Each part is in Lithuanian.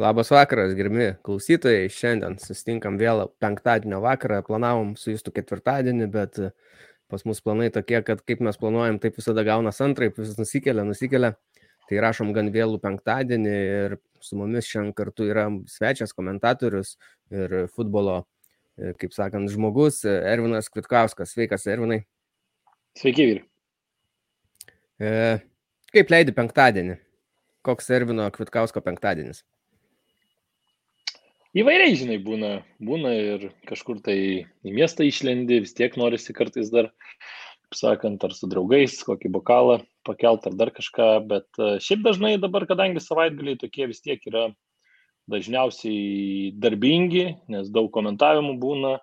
Labas vakaras, gerbimi klausytojai. Šiandien susitinkam vėl penktadienio vakarą. Planavom su jūsų ketvirtadienį, bet e, pas mus planai tokie, kad kaip mes planuojam, taip visada gaunas antraip, vis nusikelia, nusikelia. Tai rašom gan vėlų penktadienį ir su mumis šiandien kartu yra svečias, komentatorius ir futbolo, e, kaip sakant, žmogus Ervinas Kvitkauskas. Sveikas, Ervinai. Sveiki, vyri. E, kaip leidi penktadienį? Koks Ervino Kvitkausko penktadienis? Įvairiai, žinai, būna, būna ir kažkur tai į miestą išlendi, vis tiek norisi kartais dar, sakant, ar su draugais, kokį bokalą pakelt ar dar kažką, bet e, šiaip dažnai dabar, kadangi savaitgaliai tokie vis tiek yra dažniausiai darbingi, nes daug komentavimų būna,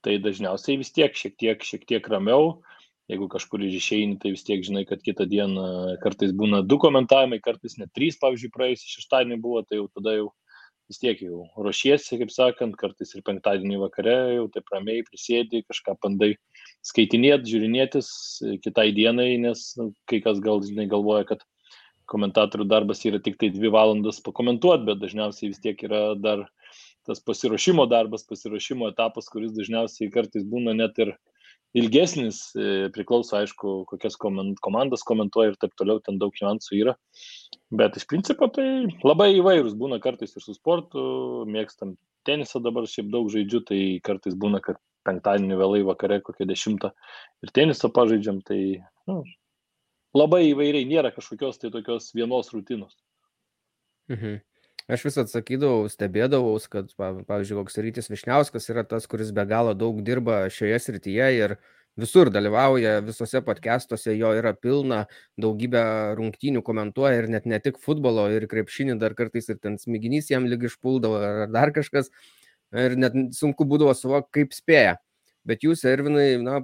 tai dažniausiai vis tiek šiek tiek, šiek tiek ramiau. Jeigu kažkur išeini, tai vis tiek žinai, kad kitą dieną kartais būna du komentavimai, kartais net trys, pavyzdžiui, praėjusį šeštadienį buvo, tai jau tada jau vis tiek jau ruošiesi, kaip sakant, kartais ir penktadienį vakare jau taip ramiai prisėdi, kažką bandai skaitinėti, žiūrinėtis kitai dienai, nes nu, kai kas gal, žinai, galvoja, kad komentatorių darbas yra tik tai dvi valandas pakomentuoti, bet dažniausiai vis tiek yra dar tas pasiruošimo darbas, pasiruošimo etapas, kuris dažniausiai kartais būna net ir ilgesnis, e, priklauso aišku, kokias komandas komentuoja ir taip toliau, ten daug niuansų yra. Bet iš principo tai labai įvairūs būna kartais ir su sportu, mėgstam tenisą dabar šiaip daug žaidžiu, tai kartais būna, kad penktadienį vėlai vakare kokią dešimtą ir tenisą pažaidžiam, tai nu, labai įvairiai, nėra kažkokios tai tokios vienos rutinos. Mhm. Aš vis atsakydavau, stebėdavau, kad, pavyzdžiui, koks rytis Višniauskas yra tas, kuris be galo daug dirba šioje srityje ir visur dalyvauja, visose podcastuose jo yra pilna, daugybę rungtynių komentuoja ir net ne tik futbolo, ir krepšinį dar kartais ir ten smiginys jam lyg išpuldavo ar dar kažkas. Ir net sunku būdavo suvokti, kaip spėja. Bet jūs, Ervinai, na,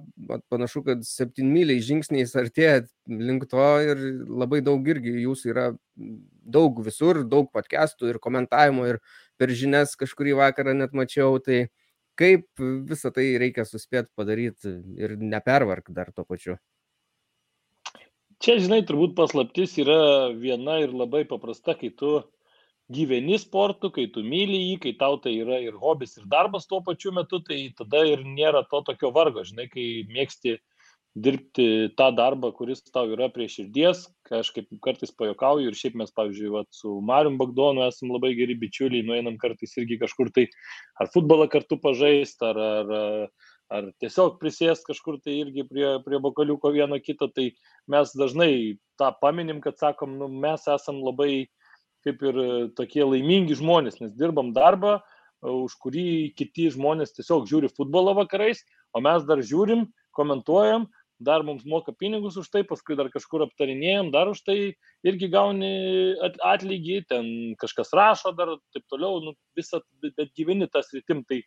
panašu, kad septynmyliai žingsniais artėjat link to ir labai daug irgi jūsų yra daug visur, daug podcastų ir komentavimo ir per žinias kažkurį vakarą net mačiau, tai kaip visą tai reikia suspėti padaryti ir nepervark dar to pačiu. Čia, žinai, turbūt paslaptis yra viena ir labai paprasta, kai tu gyveni sportu, kai tu myli jį, kai tau tai yra ir hobis, ir darbas tuo pačiu metu, tai tada ir nėra to tokio vargo, žinai, kai mėgsti dirbti tą darbą, kuris tau yra prie širdies, aš kaip kartais pajokauju ir šiaip mes, pavyzdžiui, vat, su Marium Bagdonu esame labai geri bičiuliai, nueinam kartais irgi kažkur tai ar futbolą kartu pažaist, ar, ar, ar tiesiog prisės kažkur tai irgi prie, prie bokaliuko vieno kito, tai mes dažnai tą paminim, kad sakom, nu, mes esam labai kaip ir e, tokie laimingi žmonės, nes dirbam darbą, e, už kurį kiti žmonės tiesiog žiūri futbolą vakarais, o mes dar žiūrim, komentuojam, dar mums moka pinigus už tai, paskui dar kažkur aptarinėjom, dar už tai irgi gauni atlygį, ten kažkas rašo dar taip toliau, nu, visą, bet gyveni tas rytim, tai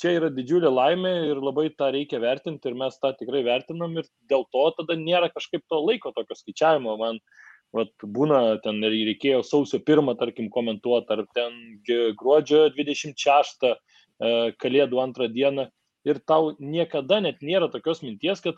čia yra didžiulė laimė ir labai tą reikia vertinti ir mes tą tikrai vertinam ir dėl to tada nėra kažkaip to laiko tokio skaičiavimo. Man vat būna ten ir reikėjo sausio pirmą, tarkim, komentuoti, ar ten gruodžio 26 e, kalėdų antrą dieną. Ir tau niekada net nėra tokios minties, kad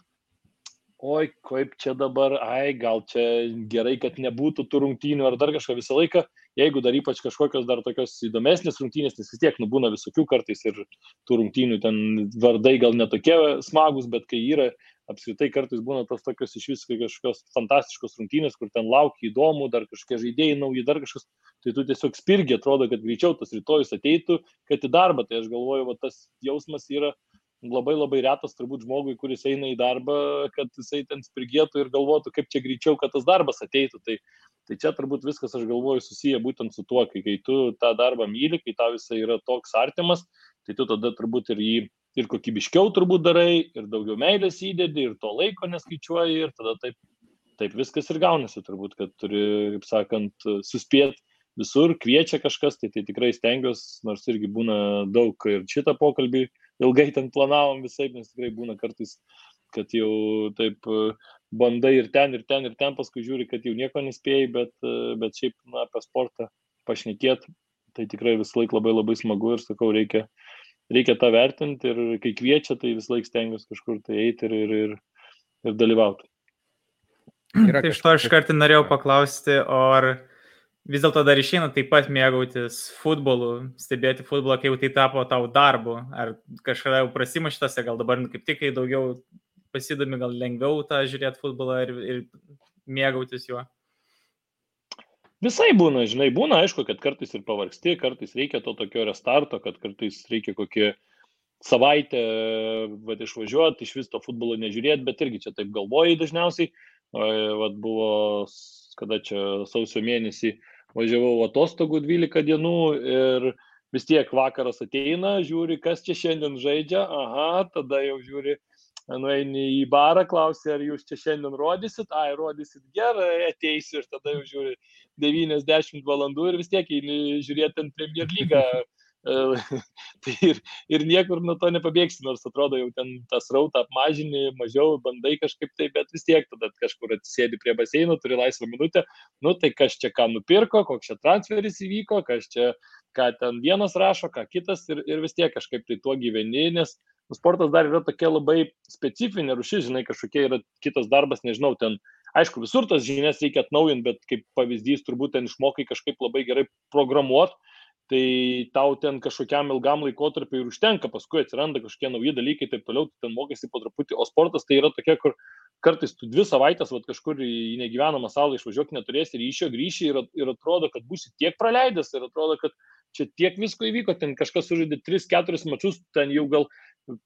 oi, kaip čia dabar, ai, gal čia gerai, kad nebūtų tų rungtynių ar dar kažką visą laiką, jeigu dar ypač kažkokios dar tokios įdomesnės rungtynės, nes vis tiek nubūna visokių kartais ir tų rungtynių ten vardai gal netokie smagus, bet kai yra apskritai kartais būna tos tokios iš vis kažkokios fantastiškos rungtynės, kur ten laukia įdomu, dar kažkokie žaidėjai nauji, dar kažkas, tai tu tiesiog spirgi, atrodo, kad greičiau tas rytojus ateitų, kad į darbą, tai aš galvoju, va, tas jausmas yra labai labai retas turbūt žmogui, kuris eina į darbą, kad jisai ten spirgėtų ir galvotų, kaip čia greičiau, kad tas darbas ateitų. Tai, tai čia turbūt viskas, aš galvoju, susiję būtent su tuo, kai, kai tu tą darbą myli, kai tau jisai yra toks artimas, tai tu tada turbūt ir jį ir kokybiškiau turbūt darai, ir daugiau meilės įdedi, ir to laiko neskaičiuoji, ir tada taip, taip viskas ir gaunasi. Turbūt, kad turi, kaip sakant, suspėti visur, kviečia kažkas, tai, tai tikrai stengiuosi, nors irgi būna daug ir šitą pokalbį ilgai ten planavom visai, nes tikrai būna kartais, kad jau taip bandai ir ten, ir ten, ir ten, paskui žiūri, kad jau nieko nespėjai, bet, bet šiaip, na, apie sportą pašnekėti, tai tikrai vis laik labai labai smagu ir sakau, reikia, reikia tą vertinti ir kai kviečia, tai vis laik stengiuosi kažkur tai eiti ir, ir, ir, ir dalyvauti. Yra tai iš to iš karto norėjau paklausti, ar vis dėlto dar išeina taip pat mėgautis futbolu, stebėti futbolą, kai jau tai tapo tau darbu, ar kažkada jau prasima šitose, gal dabar kaip tik, kai daugiau pasidomi, gal lengviau tą žiūrėti futbolą ir, ir mėgautis juo. Visai būna, žinai, būna aišku, kad kartais ir pavargsti, kartais reikia to tokio restarto, kad kartais reikia kokį savaitę vat, išvažiuoti, iš vis to futbolo nežiūrėti, bet irgi čia taip galvojai dažniausiai. Vat buvo, kada čia sausio mėnesį važiavau atostogų 12 dienų ir vis tiek vakaras ateina, žiūri, kas čia šiandien žaidžia, aha, tada jau žiūri, nueini į barą, klausi, ar jūs čia šiandien rodysit, ai, rodysit gerai, ateisiu ir tada jau žiūri 90 valandų ir vis tiek eini žiūrėti ant Premier lygą tai ir, ir niekur nuo to nepabėgsi, nors atrodo jau ten tas rautą apmažini, mažiau bandai kažkaip tai, bet vis tiek tada kažkur atsisėdi prie baseino, turi laisvą minutę, nu tai kas čia ką nupirko, koks čia transferis įvyko, kas čia ką ten vienas rašo, ką kitas ir, ir vis tiek kažkaip tai tuo gyveni, nes nu, sportas dar yra tokia labai specifinė rušis, žinai, kažkokia yra kitas darbas, nežinau, ten aišku, visur tas žinias reikia atnaujinti, bet kaip pavyzdys turbūt ten išmokai kažkaip labai gerai programuoti tai tau ten kažkokiam ilgam laikotarpiu ir užtenka, paskui atsiranda kažkokie nauji dalykai taip toliau, tu ten mokėsi po truputį, o sportas tai yra tokia, kur kartais tu dvi savaitės vat, kažkur į negyvenamą salą išvažiuoti neturėsi ir iš jo grįši ir, ir atrodo, kad būsi tiek praleidęs ir atrodo, kad čia tiek visko įvyko, ten kažkas sužaidė 3-4 mačius, ten jau gal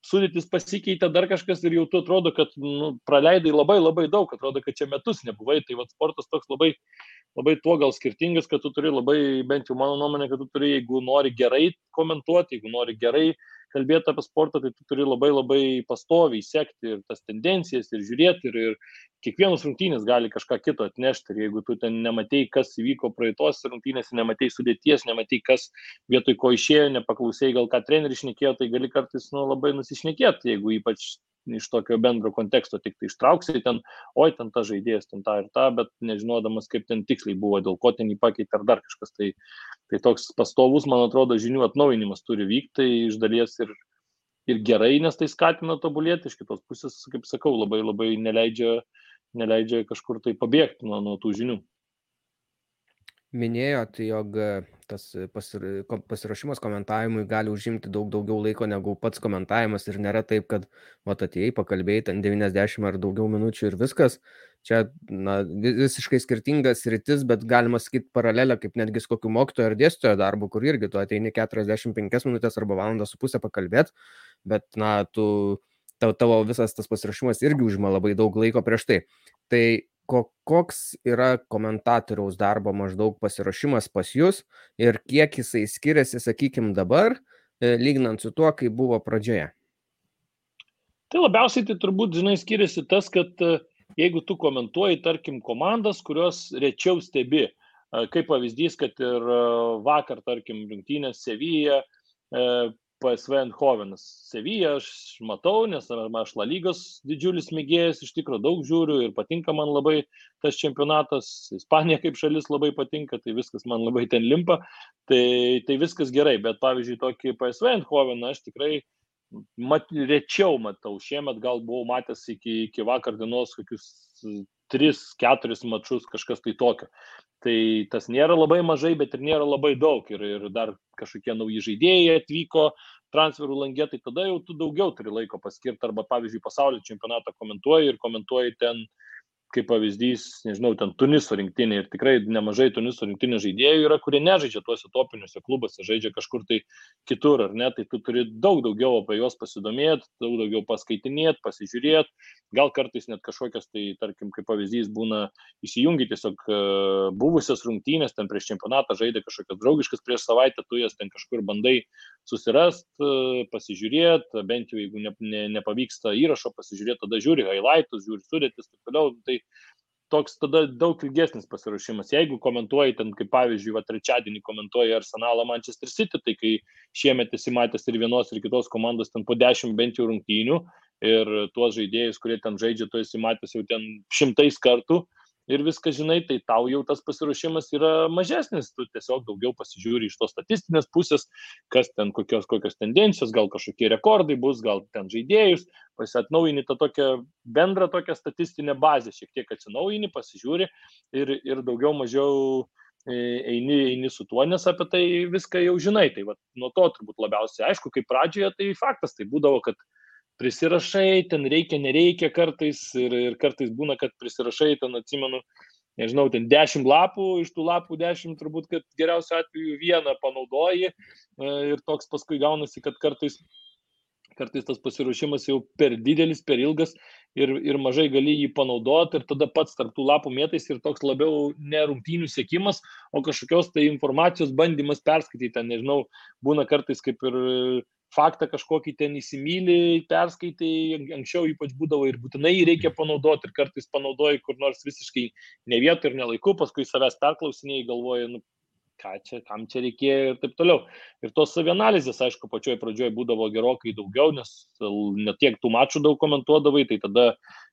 sudėtis pasikeitė dar kažkas ir jau tu atrodo, kad nu, praleidai labai labai daug, atrodo, kad čia metus nebuvai, tai vat, sportas toks labai, labai tuo gal skirtingas, kad tu turi labai, bent jau mano nuomonė, kad tu turi, jeigu nori gerai komentuoti, jeigu nori gerai kalbėti apie sportą, tai tu turi labai labai pastoviai sekti ir tas tendencijas ir žiūrėti ir, ir kiekvienas rungtynės gali kažką kito atnešti. Ir jeigu tu ten nematei, kas įvyko praeitos rungtynės, nematei sudėties, nematei, kas vietoj ko išėjo, nepaklausai gal ką treneris šnekėjo, tai gali kartais nu, labai nusišnekėti, jeigu ypač iš tokio bendro konteksto tik tai ištrauksi, ten, oi, ten ta žaidėjas, ten tą ir tą, bet nežinodamas, kaip ten tiksliai buvo, dėl ko ten jį pakeitė ar dar kažkas. Tai, tai toks pastovus, man atrodo, žinių atnaujinimas turi vykti, tai iš dalies ir, ir gerai, nes tai skatina tobulėti, iš kitos pusės, kaip sakau, labai labai neleidžia, neleidžia kažkur tai pabėgti nuo, nuo tų žinių. Minėjot, jog tas pasir pasiruošimas komentavimui gali užimti daug daugiau laiko negu pats komentavimas ir nėra taip, kad vat atėjai, pakalbėjai ten 90 ar daugiau minučių ir viskas. Čia na, visiškai skirtingas rytis, bet galima sakyti paralelę kaip netgi su kokiu mokytojo ar dėstytojo darbu, kur irgi tu ateini 45 minutės arba valandą su pusę pakalbėti, bet na, tu, tavo visas tas pasiruošimas irgi užima labai daug laiko prieš tai. Tai ko koks yra komentatoriaus darbo maždaug pasiruošimas pas jus ir kiek jisai skiriasi, sakykim, dabar, e, lyginant su tuo, kaip buvo pradžioje? Tai labiausiai tai turbūt, žinai, skiriasi tas, kad e, jeigu tu komentuoji, tarkim, komandas, kurios rečiau stebi, e, kaip pavyzdys, kad ir vakar, tarkim, rinktinės Sevija PSV Eindhovenas. Sevija aš matau, nes aš La lygos didžiulis mėgėjas, iš tikrųjų daug žiūriu ir patinka man labai tas čempionatas. Ispanija kaip šalis labai patinka, tai viskas man labai ten limpa. Tai, tai viskas gerai, bet pavyzdžiui, tokį PSV Eindhoveną aš tikrai mat, rečiau matau. Šiemet gal buvau matęs iki, iki vakar dienos kokius 3-4 mačius, kažkas tai tokio. Tai tas nėra labai mažai, bet ir nėra labai daug. Ir, ir dar kažkokie nauji žaidėjai atvyko transferų langė, tai tada jau tu daugiau turi laiko paskirti. Arba, pavyzdžiui, pasaulio čempionatą komentuoji ir komentuoji ten uh, kaip pavyzdys, nežinau, ten Tuniso rinktinė ir tikrai nemažai Tuniso rinktinės žaidėjų yra, kurie nežaidžia tuose topiniuose klubuose, žaidžia kažkur tai kitur, ar ne, tai tu turi daug daugiau apie juos pasidomėti, daug daugiau paskaitinėti, pasižiūrėti, gal kartais net kažkokias, tai tarkim, kaip pavyzdys būna įsijungi tiesiog e, buvusias rungtynės, ten prieš čempionatą žaidė kažkokias draugiškas prieš savaitę, tu jas ten kažkur bandai susirasti, e, pasižiūrėti, bent jau jeigu ne, ne, nepavyksta įrašo pasižiūrėti, tada žiūri highlightus, žiūri sudėtis, taip toliau. Tai toks tada daug ilgesnis pasiruošimas. Jeigu komentuoji ten, kaip pavyzdžiui, va, trečiadienį komentuoji Arsenalą Manchester City, tai kai šiemet esi matęs ir vienos ir kitos komandos ten po dešimt bent jau rungtynių ir tuos žaidėjus, kurie ten žaidžia, tu esi matęs jau ten šimtais kartų, ir viską žinai, tai tau jau tas pasiruošimas yra mažesnis, tu tiesiog daugiau pasižiūri iš tos statistinės pusės, kas ten kokios, kokios tendencijos, gal kažkokie rekordai bus, gal ten žaidėjus, pasatnaujini tą tokią bendrą tokią statistinę bazę, šiek tiek atsinaujini, pasižiūri ir, ir daugiau mažiau eini, eini su tuo, nes apie tai viską jau žinai. Tai va, nuo to turbūt labiausiai aišku, kaip pradžioje tai faktas, tai būdavo, kad prisirašai, ten reikia, nereikia kartais ir, ir kartais būna, kad prisirašai, ten atsimenu, nežinau, ten 10 lapų, iš tų lapų 10 turbūt, kad geriausiu atveju vieną panaudoji e, ir toks paskui gaunasi, kad kartais kartais tas pasiruošimas jau per didelis, per ilgas ir, ir mažai gali jį panaudoti ir tada pats tarp tų lapų mėtais ir toks labiau ne rungtynių sėkimas, o kažkokios tai informacijos bandymas perskaityti, ten nežinau, būna kartais kaip ir faktą kažkokį ten įsimylį, perskaitai, anksčiau ypač būdavo ir būtinai jį reikia panaudoti ir kartais panaudoji kur nors visiškai ne vietoj ir nelaiku, paskui savęs perklausinėjai, galvoji, nu, ką čia, kam čia reikėjo ir taip toliau. Ir tos savianalizės, aišku, pačioj pradžioje būdavo gerokai daugiau, nes net tiek tų mačų daug komentuodavai, tai tada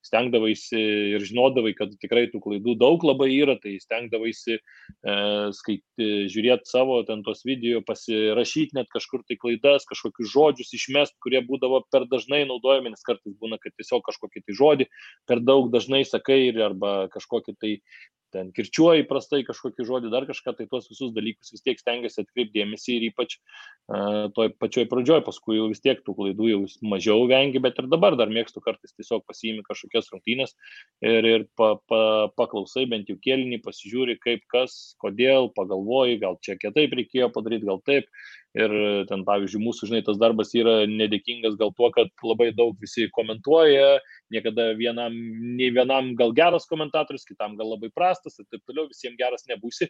stengdavaisi ir žinodavai, kad tikrai tų klaidų daug labai yra, tai stengdavaisi e, skaityti, žiūrėti savo ten tos video, pasirašyti net kažkur tai klaidas, kažkokius žodžius išmest, kurie būdavo per dažnai naudojami, nes kartais būna, kad tiesiog kažkokį tai žodį per daug dažnai sakai arba kažkokį tai ten kirčiuoji prastai kažkokį žodį, dar kažką, tai tuos visus dalykus vis tiek stengiasi atkreipdėmėsi ir ypač uh, toj pačioj pradžioj, paskui jau vis tiek tų klaidų jau mažiau vengi, bet ir dabar dar mėgstu kartais tiesiog pasiimi kažkokias rungtynės ir, ir pa, pa, paklausai bent jau kėlinį, pasižiūri kaip kas, kodėl, pagalvoji, gal čia kitaip reikėjo padaryti, gal taip. Ir ten, pavyzdžiui, mūsų, žinai, tas darbas yra nedėkingas gal tuo, kad labai daug visi komentuoja, niekada vienam, nei vienam gal geras komentatorius, kitam gal labai prastas ir taip toliau, visiems geras nebūsi,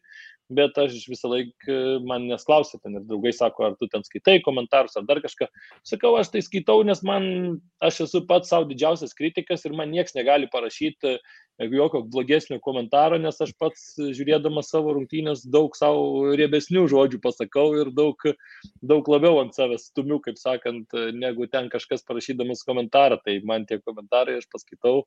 bet aš visą laiką man nesklausia ten ir draugai sako, ar tu ten skaitai komentarus ar dar kažką. Sakau, aš tai skaitau, nes man, aš esu pats savo didžiausias kritikas ir man niekas negali parašyti jokio blogesnio komentaro, nes aš pats žiūrėdamas savo rungtynės daug savo riebesnių žodžių pasakau ir daug, daug labiau ant savęs stumiu, kaip sakant, negu ten kažkas parašydamas komentarą. Tai man tie komentarai aš paskaitau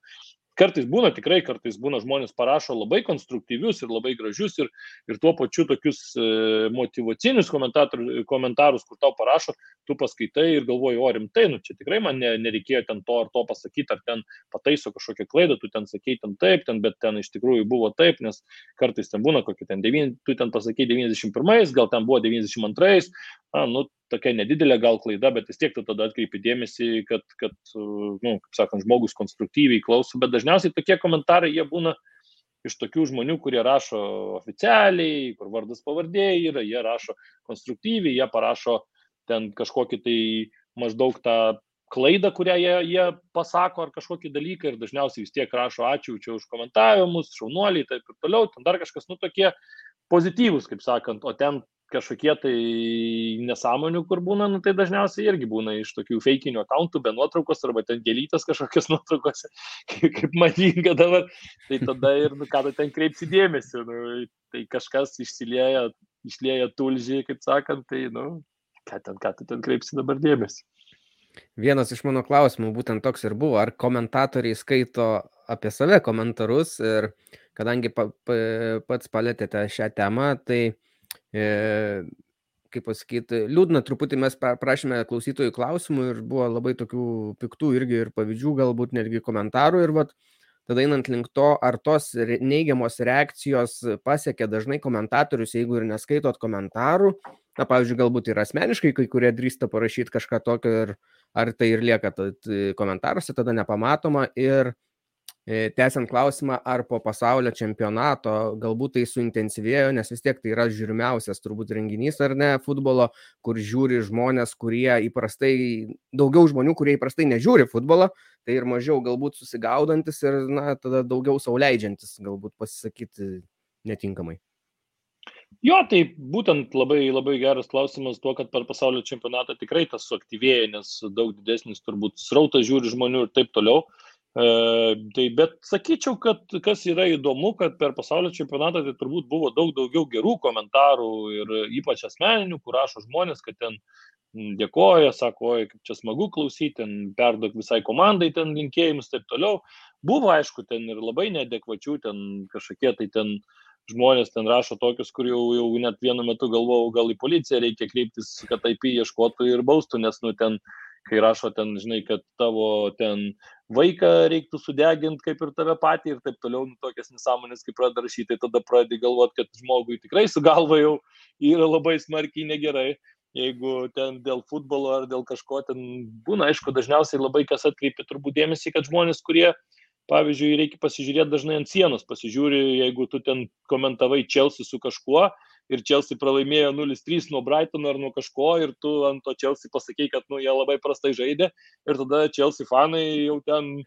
kartais būna tikrai, kartais būna žmonės parašo labai konstruktyvius ir labai gražius ir, ir tuo pačiu tokius e, motivacinius komentarus, kur tau parašo, tu paskaitai ir galvoji, o rimtai, nu čia tikrai man ne, nereikėjo ten to ar to pasakyti, ar ten pataiso kažkokią klaidą, tu ten sakei ten taip, ten, bet ten iš tikrųjų buvo taip, nes kartais ten būna kokie ten 9, tu ten pasakei 91, gal ten buvo 92, na, nu, tokia nedidelė gal klaida, bet vis tiek tu tada atkreipi dėmesį, kad, kad nu, kaip sakant, žmogus konstruktyviai klauso, bet dažniausiai tokie komentarai jie būna iš tokių žmonių, kurie rašo oficialiai, kur vardas pavardė yra, jie rašo konstruktyviai, jie parašo ten kažkokį tai maždaug tą klaidą, kurią jie, jie pasako ar kažkokį dalyką ir dažniausiai vis tiek rašo ačiū čia už komentavimus, šaunuoliai, taip ir toliau, ten dar kažkas, nu tokie pozityvus, kaip sakant, o ten kažkokie tai nesąmonių, kur būna, nu, tai dažniausiai irgi būna iš tokių feikinių akantų, be nuotraukos arba ten gėlytas kažkokios nuotraukos, kaip, kaip madinga dabar, tai tada ir, nu, ką tu ten kreipsi dėmesį, nu, tai kažkas išsilieja, išlieja tulžį, kaip sakant, tai, nu, ką ten, ką tu ten kreipsi dabar dėmesį. Vienas iš mano klausimų būtent toks ir buvo, ar komentatoriai skaito apie save komentarus ir kadangi pa, pa, pats palėtėte šią temą, tai e, kaip pasakyti, liūdna truputį mes prašėme klausytojų klausimų ir buvo labai tokių piktų irgi ir pavyzdžių, galbūt netgi komentarų ir vat, tada einant link to, ar tos neigiamos reakcijos pasiekia dažnai komentatorius, jeigu ir neskaitot komentarų, na, pavyzdžiui, galbūt ir asmeniškai kai kurie drįsta parašyti kažką tokio ir ar tai ir lieka komentaruose, tada nepamatoma. Ir E, tęsiant klausimą, ar po pasaulio čempionato galbūt tai suintensyvėjo, nes vis tiek tai yra žiūrimiausias turbūt renginys ar ne futbolo, kur žiūri žmonės, kurie įprastai, daugiau žmonių, kurie įprastai nežiūri futbolo, tai ir mažiau galbūt susigaudantis ir, na, tada daugiau sauliaidžiantis galbūt pasisakyti netinkamai. Jo, tai būtent labai, labai geras klausimas tuo, kad per pasaulio čempionatą tikrai tas suaktyvėja, nes daug didesnis turbūt srautas žiūri žmonių ir taip toliau. E, tai bet sakyčiau, kad kas yra įdomu, kad per pasaulio čempionatą tai turbūt buvo daug daugiau gerų komentarų ir ypač asmeninių, kur rašo žmonės, kad ten dėkoja, sako, oi, kaip čia smagu klausyti, ten perduok visai komandai ten linkėjimus, taip toliau. Buvo, aišku, ten ir labai neadekvačių, ten kažkokie tai ten žmonės ten rašo tokius, kur jau, jau net vienu metu galvojau, gal į policiją reikia kreiptis, kad taip ieškotų ir baustų, nes, nu, ten kai rašo ten, žinai, kad tavo ten vaiką reiktų sudeginti kaip ir tave patį ir taip toliau, nu, tokias nesąmonės, kaip pradeda rašyti, tai tada pradedi galvoti, kad žmogui tikrai su galva jau yra labai smarkiai negerai. Jeigu ten dėl futbolo ar dėl kažko ten būna, aišku, dažniausiai labai kas atkreipia turbūt dėmesį, kad žmonės, kurie, pavyzdžiui, reikia pasižiūrėti dažnai ant sienos, pasižiūri, jeigu tu ten komentavai Čelsi su kažkuo, ir Chelsea pralaimėjo 0-3 nuo Brightono ar nuo kažko ir tu ant to Chelsea pasakei, kad nu, jie labai prastai žaidė ir tada Chelsea fanai jau ten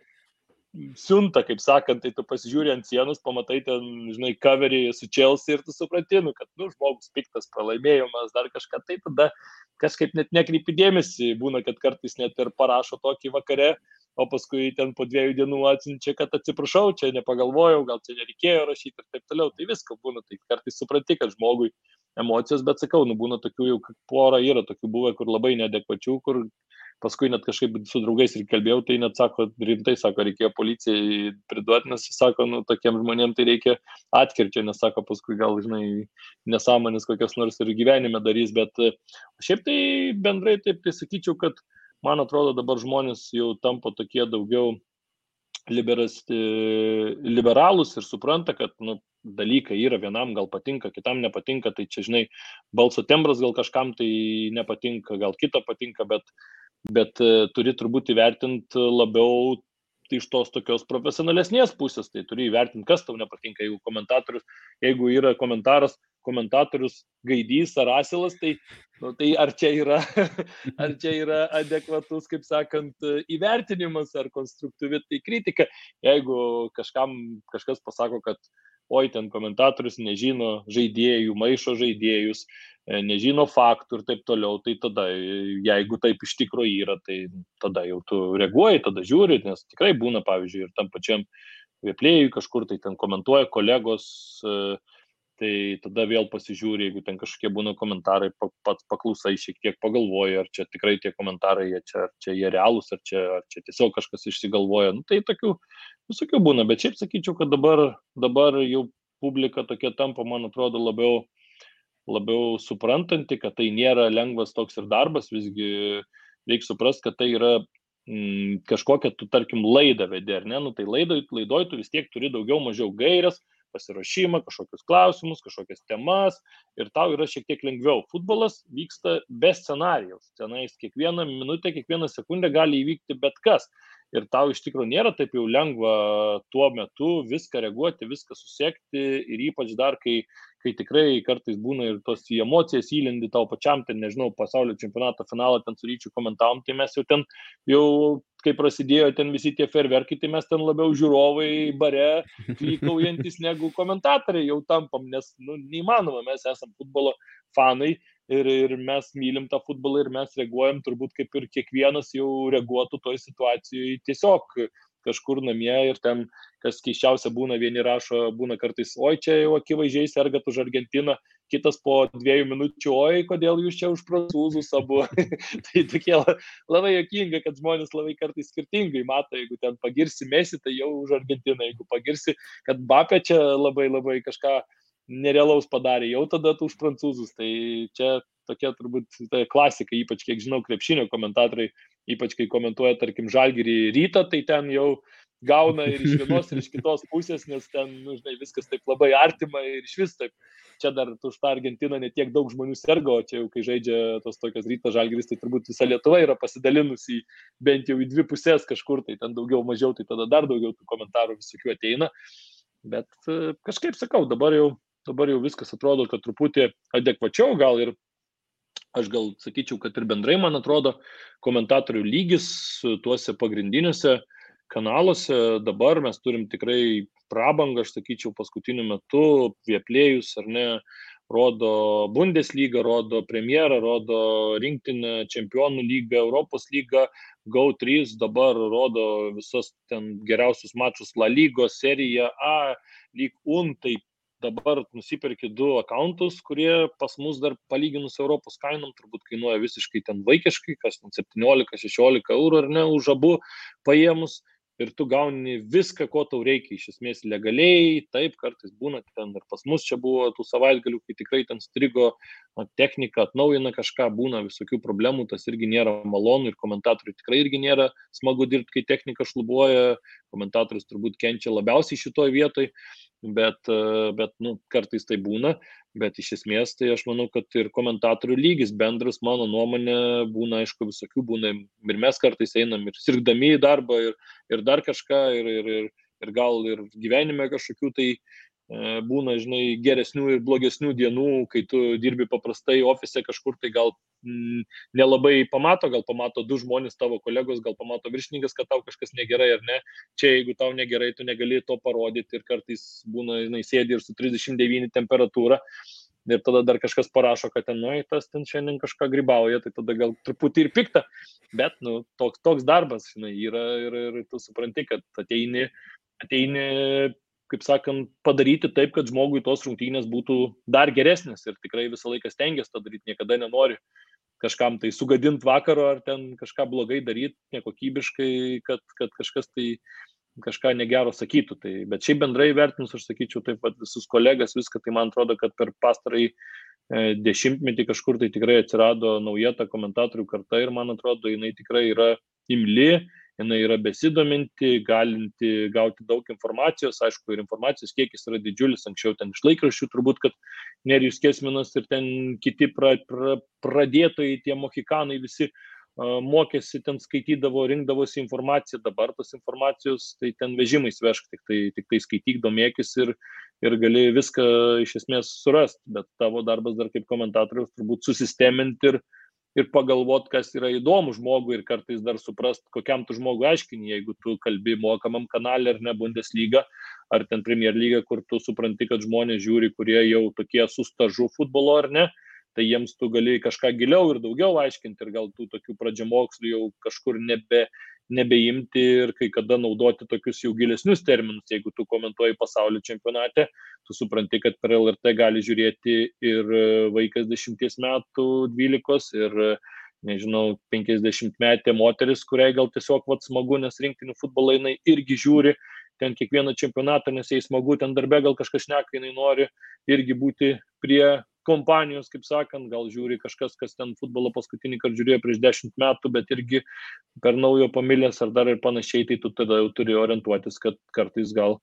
siunta, kaip sakant, tai tu pasižiūri ant sienos, pamatai ten, žinai, coverį su Chelsea ir tu supranti, nu, kad, nu, žmogus piktas, pralaimėjimas, dar kažką, tai tada kažkaip net nekreipi dėmesį, būna, kad kartais net ir parašo tokį vakarę, o paskui ten po dviejų dienų atsiunčia, kad atsiprašau, čia nepagalvojau, gal čia nereikėjo rašyti ir taip toliau. Tai viską būna, tai kartais supranti, kad žmogui emocijos, bet sakau, nu būna tokių jau porą yra, tokių buvę, kur labai nedekvačių, kur paskui net kažkaip su draugais ir kalbėjau, tai net sako, rimtai sako, reikėjo policijai priduoti, nes sako, nu, tokiem žmonėm tai reikia atkirčio, nes sako, paskui gal, žinai, nesąmonės kokias nors ir gyvenime darys, bet šiaip tai bendrai taip tai sakyčiau, kad uh, man atrodo dabar žmonės jau tampa tokie daugiau liberas, liberalus ir supranta, kad nu, dalykai yra vienam gal patinka, kitam nepatinka, tai čia, žinai, balso tembras gal kažkam tai nepatinka, gal kita patinka, bet, bet e, turi turbūt įvertinti labiau iš tos tokios profesionalesnės pusės, tai turi įvertinti, kas tau nepatinka, jeigu komentatorius, jeigu yra komentaras, komentatorius gaidys ar asilas, tai, nu, tai ar, čia yra, ar čia yra adekvatus, kaip sakant, įvertinimas ar konstruktyvi tai kritika. Jeigu kažkam kažkas pasako, kad oi ten komentatorius nežino žaidėjų, maišo žaidėjus, e, nežino faktų ir taip toliau, tai tada, jeigu taip iš tikrųjų yra, tai tada jau tu reaguoji, tada žiūri, nes tikrai būna, pavyzdžiui, ir tam pačiam vieplėjui kažkur tai ten komentuoja kolegos, uh, tai tada vėl pasižiūri, jeigu ten kažkokie būna komentarai, pats paklausai šiek tiek pagalvoji, ar čia tikrai tie komentarai, jie čia, ar čia jie realūs, ar čia, ar čia tiesiog kažkas išsigalvoja. Nu, tai tokių visokių būna, bet šiaip sakyčiau, kad dabar, dabar jau publika tokia tampa, man atrodo, labiau, labiau suprantanti, kad tai nėra lengvas toks ir darbas, visgi reikia suprasti, kad tai yra mm, kažkokia, tu tarkim, laidą vedė, ar ne, nu tai laidoj, laidoj tu vis tiek turi daugiau mažiau gairias, pasiruošimą, kažkokius klausimus, kažkokias temas ir tau yra šiek tiek lengviau. Futbolas vyksta be scenarijaus. Tenais kiekvieną minutę, kiekvieną sekundę gali įvykti bet kas. Ir tau iš tikrųjų nėra taip jau lengva tuo metu viską reaguoti, viską susiekti ir ypač dar, kai, kai tikrai kartais būna ir tos emocijas įlindi tau pačiam, ten nežinau, pasaulio čempionato finalą ten su ryčiu komentavom, tai mes jau ten jau kai prasidėjo ten visi tie ferverkai, tai mes ten labiau žiūrovai bare klykaujantis negu komentatoriai jau tampam, nes nu, neįmanoma, mes esame futbolo fanai ir, ir mes mylim tą futbolą ir mes reaguojam turbūt kaip ir kiekvienas jau reaguotų toj situacijoje tiesiog kažkur namie ir ten, kas keiščiausia būna, vieni rašo, būna kartais, oi čia jau akivaizdžiai sergat už Argentiną, kitas po dviejų minučių, oi kodėl jūs čia už prancūzus abu. tai tokie labai jokinga, kad žmonės labai kartais skirtingai mato, jeigu ten pagirsi mesi, tai jau už Argentiną, jeigu pagirsi, kad Bapė čia labai labai kažką nerealaus padarė, jau tada už prancūzus. Tai čia tokia turbūt ta klasika, ypač kiek žinau, krepšinio komentatoriai ypač kai komentuoja, tarkim, žalgyrį rytą, tai ten jau gauna ir iš vienos, ir iš kitos pusės, nes ten, nu, žinai, viskas taip labai artima ir iš vis taip. Čia dar už tą Argentiną netiek daug žmonių sergo, o čia jau kai žaidžia tos tokios ryto žalgyris, tai turbūt visa Lietuva yra pasidalinusi bent jau į dvi pusės kažkur, tai ten daugiau mažiau, tai tada dar daugiau tų komentarų visokių ateina. Bet e, kažkaip sakau, dabar jau, dabar jau viskas atrodo, kad truputį adekvačiau gal ir aš gal sakyčiau, kad ir bendrai, man atrodo, komentatorių lygis tuose pagrindiniuose kanaluose dabar mes turim tikrai prabangą, aš sakyčiau, paskutiniu metu, vieplėjus ar ne, rodo Bundesliga, rodo premjerą, rodo rinktinę, čempionų lygą, Europos lygą, GO3 dabar rodo visus ten geriausius mačus La lygos, serija A, lyg UN, tai dabar nusiperki du akauntus, kurie pas mus dar palyginus Europos kainom turbūt kainuoja visiškai ten vaikiškai, kas ten 17-16 eurų ar ne už abu paėmus. ir tu gauni viską, ko tau reikia, iš esmės legaliai, taip, kartais būna ten ir pas mus čia buvo tų savaitgalių, kai tikrai ten strigo technika, atnaujina kažką, būna visokių problemų, tas irgi nėra malonu ir komentatoriui tikrai irgi nėra smagu dirbti, kai technika šlubuoja, komentatorius turbūt kenčia labiausiai šitoje vietoje, bet, bet nu, kartais tai būna, bet iš esmės tai aš manau, kad ir komentatorių lygis bendras, mano nuomonė, būna, aišku, visokių būna ir mes kartais einam ir sirgdami į darbą ir, ir dar kažką, ir, ir, ir, ir gal ir gyvenime kažkokių tai E, būna, žinai, geresnių ir blogesnių dienų, kai tu dirbi paprastai ofise kažkur, tai gal mm, nelabai pamato, gal pamato du žmonės tavo kolegos, gal pamato viršininkas, kad tau kažkas negerai ar ne. Čia, jeigu tau negerai, tu negali to parodyti ir kartais būna, žinai, sėdi ir su 39 temperatūra. Ir tada dar kažkas parašo, kad ten, nu, tas ten šiandien kažką grybauja, tai tada gal truputį ir pikta. Bet, nu, toks, toks darbas, žinai, yra ir, ir tu supranti, kad ateini, ateini kaip sakant, padaryti taip, kad žmogui tos rungtynės būtų dar geresnės ir tikrai visą laiką stengiasi tą daryti, niekada nenori kažkam tai sugadinti vakaro ar ten kažką blogai daryti, nekokybiškai, kad, kad kažkas tai kažką negero sakytų. Tai, bet šiaip bendrai vertinus, aš sakyčiau taip pat visus kolegas, viską, tai man atrodo, kad per pastarąjį e, dešimtmetį kažkur tai tikrai atsirado nauja ta komentatorių karta ir man atrodo, jinai tikrai yra imli, jinai yra besidominti, galinti gauti daug informacijos, aišku, ir informacijos kiekis yra didžiulis, anksčiau ten iš laikraščių turbūt, kad Nerijus Kesminas ir ten kiti pra, pra, pradėtojai, tie mohikanai visi uh, mokėsi, ten skaitydavo, rinkdavosi informaciją, dabar tos informacijos tai ten vežimais vežk, tik tai, tik tai skaityk, domėkis ir, ir gali viską iš esmės surasti, bet tavo darbas dar kaip komentatorius turbūt susisteminti ir, ir pagalvot, kas yra įdomu žmogui ir kartais dar suprast, kokiam tu žmogui aiškini, jeigu tu kalbi mokamam kanalė ar ne Bundesliga, ar ten Premier lyga, kur tu supranti, kad žmonės žiūri, kurie jau tokie su stažu futbolo ar ne, tai jiems tu gali kažką giliau ir daugiau aiškinti ir gal tų tokių pradžiamokslių jau kažkur nebe, nebeimti ir kai kada naudoti tokius jau gilesnius terminus. Jeigu tu komentuoji pasaulio čempionate, tu supranti, kad per LRT gali žiūrėti ir vaikas 10 metų, 12 ir nežinau, 50 metė moteris, kuriai gal tiesiog vat smagu, nes rinktinių futbolą jinai irgi žiūri ten kiekvieną čempionatą, nes jai smagu, ten darbe gal kažkas šneka, jinai nori irgi būti prie kompanijos, kaip sakant, gal žiūri kažkas, kas ten futbolą paskutinį kartą žiūrėjo prieš dešimt metų, bet irgi per naujo pamilės ar dar ir panašiai, tai tu tada jau turi orientuotis, kad kartais gal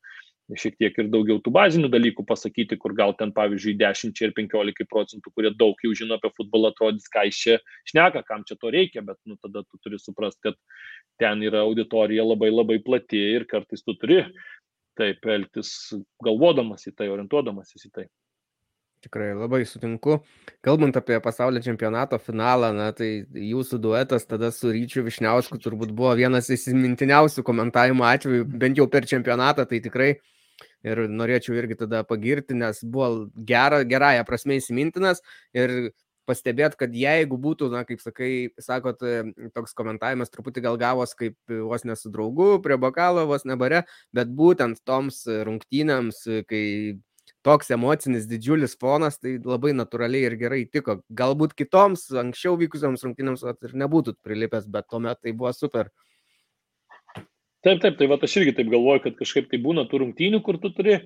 šiek tiek ir daugiau tų bazinių dalykų pasakyti, kur gal ten, pavyzdžiui, 10 ir 15 procentų, kurie daug jau žino apie futbolą, atrodys, ką iš čia šneka, kam čia to reikia, bet nu, tada tu turi suprasti, kad ten yra auditorija labai labai plati ir kartais tu turi taip elgtis, galvodamas į tai, orientuodamas į tai. Tikrai labai sutinku. Kalbant apie pasaulio čempionato finalą, na, tai jūsų duetas tada su Ryčiu Višniausku turbūt buvo vienas įsimintiniausių komentavimo atvejų, bent jau per čempionatą, tai tikrai ir norėčiau irgi tada pagirti, nes buvo gera, gerąją prasme įsimintinas ir pastebėt, kad jeigu būtų, na, kaip sakai, sakot, toks komentavimas truputį gal gavos kaip vos ne su draugu, prie bokalo, vos ne bare, bet būtent toms rungtynėms, kai toks emocinis didžiulis fonas, tai labai natūraliai ir gerai tiko. Galbūt kitoms anksčiau vykusioms rungtynėms ir nebūtų prilipęs, bet tuomet tai buvo super. Taip, taip, tai va aš irgi taip galvoju, kad kažkaip tai būna tų rungtynių, kur tu turi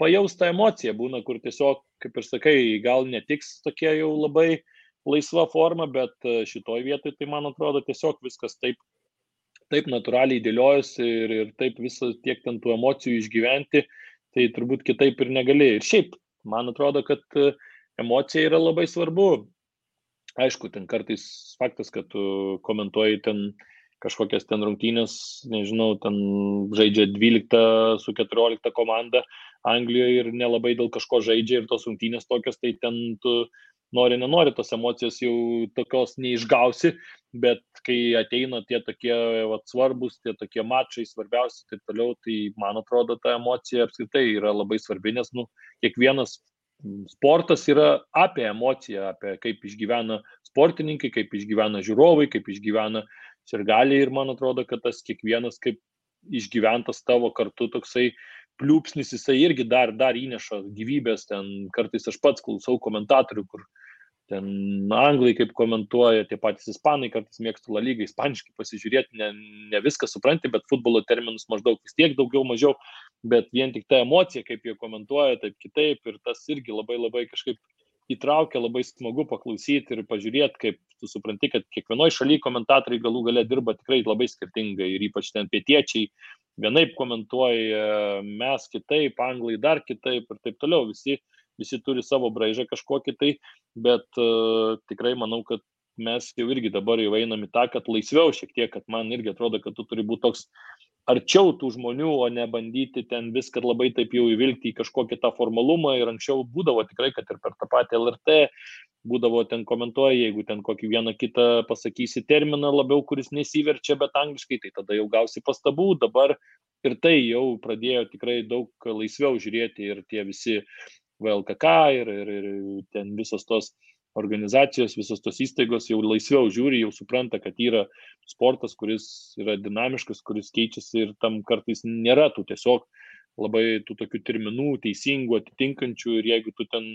pajaustą emociją, būna, kur tiesiog, kaip ir sakai, gal netiks tokia jau labai laisva forma, bet e, šitoj vietoj tai man atrodo tiesiog viskas taip, taip natūraliai dėliojasi ir, ir taip visą tiek ten tų emocijų išgyventi, uh, tai turbūt kitaip ir negali. Ir šiaip, man atrodo, kad e, emocija yra labai svarbu. Aišku, ten kartais faktas, kad tu komentuoji ten kažkokias ten rungtynės, nežinau, ten žaidžia 12 su 14 komanda Anglijoje ir nelabai dėl kažko žaidžia ir tos rungtynės tokios, tai ten tu nori, nenori, tos emocijos jau tokios neišgausi, bet kai ateina tie tokie vat, svarbus, tie tokie mačai, svarbiausi ir taip toliau, tai man atrodo, ta emocija apskritai yra labai svarbi, nes nu, kiekvienas sportas yra apie emociją, apie kaip išgyvena sportininkai, kaip išgyvena žiūrovai, kaip išgyvena sirgaliai ir man atrodo, kad tas kiekvienas kaip išgyventas tavo kartu toksai pliūpsnis, jisai irgi dar, dar įneša gyvybės, ten kartais aš pats klausau komentatorių, kur ten anglai kaip komentuoja, tie patys ispanai kartais mėgsta La lygą, ispaniškai pasižiūrėti, ne, ne viską supranti, bet futbolo terminus maždaug vis tiek daugiau mažiau, bet vien tik ta emocija, kaip jie komentuoja, taip kitaip ir tas irgi labai labai kažkaip įtraukia, labai smagu paklausyti ir pažiūrėti, kaip tu supranti, kad kiekvienoje šalyje komentatoriai galų gale dirba tikrai labai skirtingai ir ypač ten pietiečiai vienaip komentuoja, mes kitaip, anglai dar kitaip ir taip toliau. Visi, visi turi savo braižą kažkokį tai, bet uh, tikrai manau, kad mes jau irgi dabar jau einam į tą, kad laisviau šiek tiek, kad man irgi atrodo, kad tu turi būti toks arčiau tų žmonių, o ne bandyti ten viską labai taip jau įvilgti į kažkokį tą formalumą. Ir anksčiau būdavo tikrai, kad ir per tą patį LRT būdavo ten komentuoja, jeigu ten kokį vieną kitą pasakysi terminą labiau, kuris nesiverčia, bet angliškai, tai tada jau gausi pastabų. Dabar ir tai jau pradėjo tikrai daug laisviau žiūrėti ir tie visi VLKK ir, ir, ir ten visos tos organizacijos, visos tos įstaigos jau laisviau žiūri, jau supranta, kad yra sportas, kuris yra dinamiškas, kuris keičiasi ir tam kartais nėra tų tiesiog labai tų tokių terminų, teisingų, atitinkančių ir jeigu tu ten,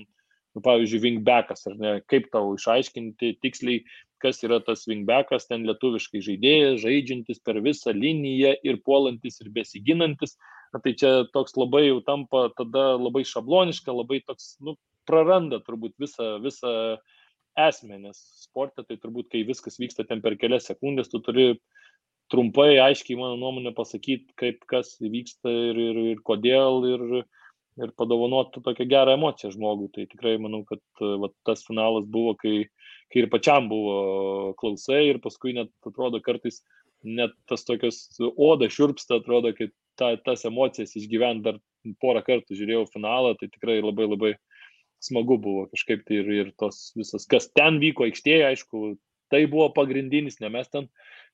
nu, pavyzdžiui, wingbackas, ar ne, kaip tau išaiškinti tiksliai, kas yra tas wingbackas, ten lietuviškai žaidėjas, žaidžiantis per visą liniją ir puolantis ir besiginantis, na, tai čia toks labai jau tampa tada labai šabloniška, labai toks, nu, praranda turbūt visą, visą esmę, nes sporte tai turbūt, kai viskas vyksta ten per kelias sekundės, tu turi trumpai, aiškiai, mano nuomonė, pasakyti, kaip kas vyksta ir, ir, ir kodėl, ir, ir padovanoti tokią gerą emociją žmogui. Tai tikrai manau, kad va, tas finalas buvo, kai, kai ir pačiam buvo klausai ir paskui net atrodo kartais net tas tokios oda šiurpsta, atrodo, kad ta, tas emocijas išgyvent dar porą kartų žiūrėjau finalą, tai tikrai labai labai smagu buvo kažkaip tai ir, ir tos visas, kas ten vyko aikštėje, aišku, tai buvo pagrindinis, ne mes ten,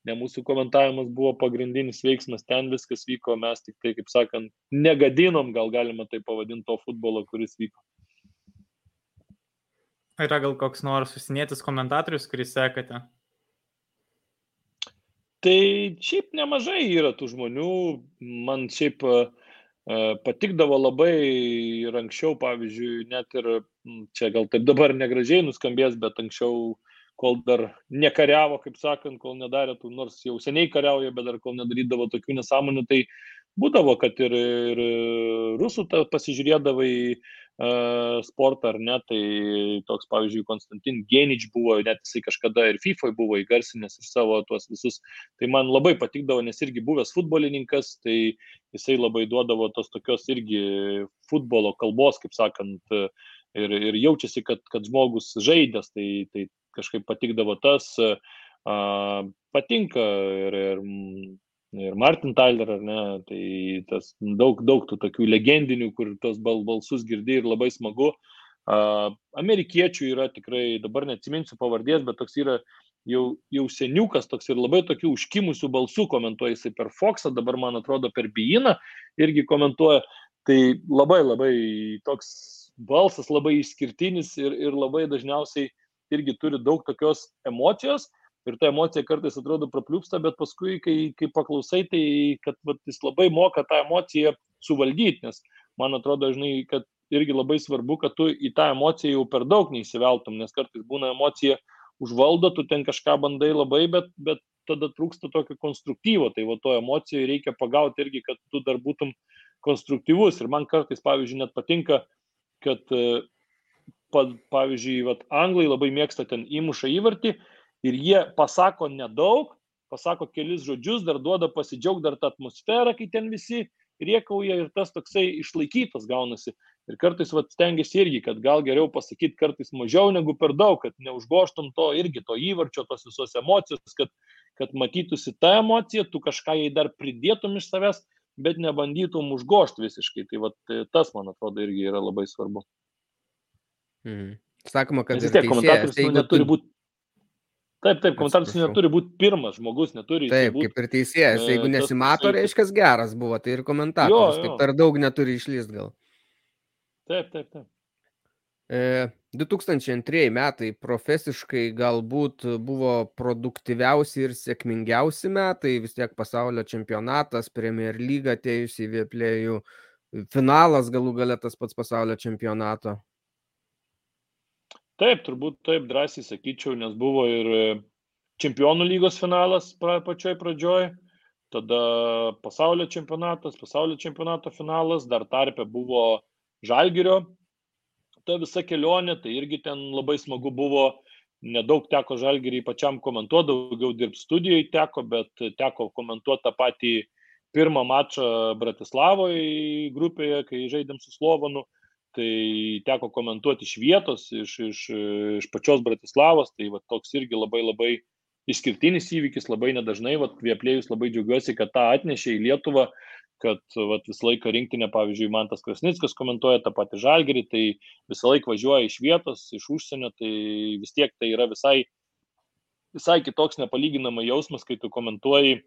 ne mūsų komentavimas buvo pagrindinis veiksmas, ten viskas vyko, mes tik tai, kaip sakant, negadinom, gal galima tai pavadinti to futbolo, kuris vyko. Yra gal koks nors susinėtis komentatorius, kurį sekate? Tai šiaip nemažai yra tų žmonių, man šiaip uh, patikdavo labai ir anksčiau, pavyzdžiui, net ir čia gal taip dabar negražiai nuskambės, bet anksčiau, kol dar nekariavo, kaip sakant, kol nedarė tų, nors jau seniai kariauja, bet dar kol nedarydavo tokių nesąmonių, tai būdavo, kad ir, ir rusų pasižiūrėdavai sportą ar ne, tai toks, pavyzdžiui, Konstantin Genič buvo, net jisai kažkada ir FIFA buvo įgarsinęs ir savo tuos visus, tai man labai patikdavo, nes irgi buvęs futbolininkas, tai jisai labai duodavo tos tokios irgi futbolo kalbos, kaip sakant, ir, ir jaučiasi, kad, kad žmogus žaidęs, tai, tai kažkaip patikdavo tas, uh, patinka ir, ir ir Martin Tyler, ar ne, tai tas daug, daug tų tokių legendinių, kur tos bal, balsus girdi ir labai smagu. Uh, amerikiečių yra tikrai, dabar neatsiminsiu pavardės, bet toks yra jau, jau seniukas, toks ir labai tokių užkimusių balsų komentuoja jisai per Foxą, dabar man atrodo per Bijiną irgi komentuoja. Tai labai labai toks balsas labai išskirtinis ir, ir labai dažniausiai irgi turi daug tokios emocijos ir ta emocija kartais atrodo prapliūpsta, bet paskui, kai, kai paklausai, tai kad vat, jis labai moka tą emociją suvaldyti, nes man atrodo, žinai, kad irgi labai svarbu, kad tu į tą emociją jau per daug neįsiveltum, nes kartais būna emocija užvaldo, tu ten kažką bandai labai, bet, bet tada trūksta tokio konstruktyvo, tai va to emocijoje reikia pagauti irgi, kad tu dar būtum konstruktyvus. Ir man kartais, pavyzdžiui, net patinka, kad, pavyzdžiui, vat, anglai labai mėgsta ten įmuša įvartį ir jie pasako nedaug, pasako kelis žodžius, dar duoda pasidžiaugti dar tą atmosferą, kai ten visi riekauja ir tas toksai išlaikytas gaunasi. Ir kartais vat, stengiasi irgi, kad gal geriau pasakyti kartais mažiau negu per daug, kad neužgoštum to irgi, to įvarčio, tos visos emocijos, kad, kad matytųsi ta emocija, tu kažką jai dar pridėtum iš savęs, bet nebandytum užgošti visiškai. Tai vat, tas, man atrodo, irgi yra labai svarbu. Mhm. Sakoma, kad vis tiek komentatorius nu, neturi būti Taip, taip, komentatorius neturi būti pirmas žmogus, neturi. Taip, būt, kaip ir teisėjas, jeigu nesimato, reiškia geras buvo, tai ir komentatorius, tai per daug neturi išlyst gal. Taip, taip, taip. E, 2002 metai profesiškai galbūt buvo produktyviausi ir sėkmingiausi metai, vis tiek pasaulio čempionatas, Premier lyga atėjusi į vieplėjų, finalas galų galę tas pats pasaulio čempionato. Taip, turbūt taip drąsiai sakyčiau, nes buvo ir e, čempionų lygos finalas pačioj pradžioj, tada pasaulio čempionatas, pasaulio čempionato finalas, dar tarpe buvo Žalgirio, ta visa kelionė, tai irgi ten labai smagu buvo, nedaug teko Žalgirį pačiam komentuoti, daugiau dirbti studijoje teko, bet teko komentuoti tą patį pirmą mačą Bratislavoje grupėje, kai žaidėm su Slovanu tai teko komentuoti iš vietos, iš, iš, iš pačios Bratislavos, tai va, toks irgi labai labai išskirtinis įvykis, labai nedažnai, va, vieplėjus labai džiaugiuosi, kad tą atnešė į Lietuvą, kad va, visą laiką rinktinė, pavyzdžiui, Mantas Krasnickas komentuoja tą patį žalgerį, tai visą laiką važiuoja iš vietos, iš užsienio, tai vis tiek tai yra visai, visai kitoks nepalyginamai jausmas, kai tu komentuoji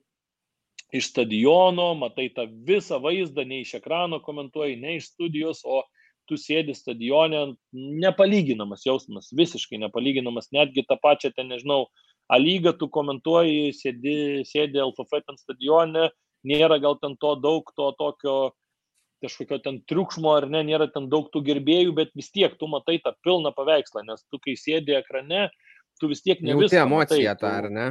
iš stadiono, matai tą visą vaizdą, ne iš ekrano komentuoji, ne iš studijos, o tu sėdi stadione, nepalyginamas jausmas, visiškai nepalyginamas, netgi tą pačią ten, nežinau, A lygą tu komentuoji, sėdi, sėdi LFF ten stadione, nėra gal ten to daug to tokio kažkokio ten triukšmo ar ne, nėra ten daug tų gerbėjų, bet vis tiek tu matai tą pilną paveikslą, nes tu kai sėdi ekrane, tu vis tiek ne visą. Tai emocija ta, ar ne?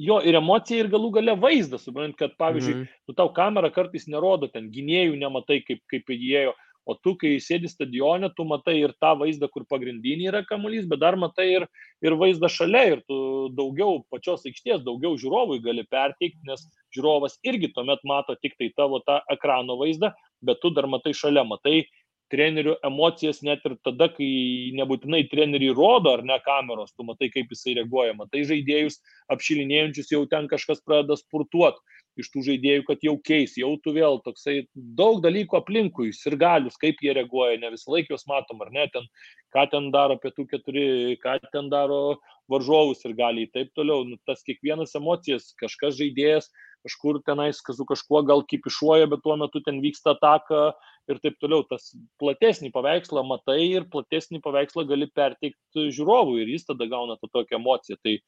Jo ir emocija ir galų gale vaizdas, suprant, kad pavyzdžiui, mm. tu tau kamera kartais nerodo, ten gynėjų nematai, kaip, kaip įėjo, o tu, kai sėdi stadione, tu matai ir tą vaizdą, kur pagrindinį yra kamuolys, bet dar matai ir, ir vaizdą šalia ir tu daugiau pačios aikštės, daugiau žiūrovui gali perteikti, nes žiūrovas irgi tuomet mato tik tai tavo tą ekrano vaizdą, bet tu dar matai šalia, matai trenerių emocijas net ir tada, kai nebūtinai treneriai rodo ar ne kameros, tu matai, kaip jisai reaguoja, matai žaidėjus apšilinėjančius, jau ten kažkas pradeda spurtuoti iš tų žaidėjų, kad jau keis, jau tu vėl toksai daug dalykų aplinkui, ir galius, kaip jie reaguoja, ne visą laiką juos matom, ar ne, ten, ką ten daro pietų keturi, ką ten daro varžovus ir gali ir taip toliau. Nu, tas kiekvienas emocijas, kažkas žaidėjas, kažkur tenais su kažkuo gal kipišuoja, bet tuo metu ten vyksta ataka ir taip toliau. Tas platesnį paveikslą matai ir platesnį paveikslą gali perteikti žiūrovui ir jis tada gauna tą tokią emociją. Tai,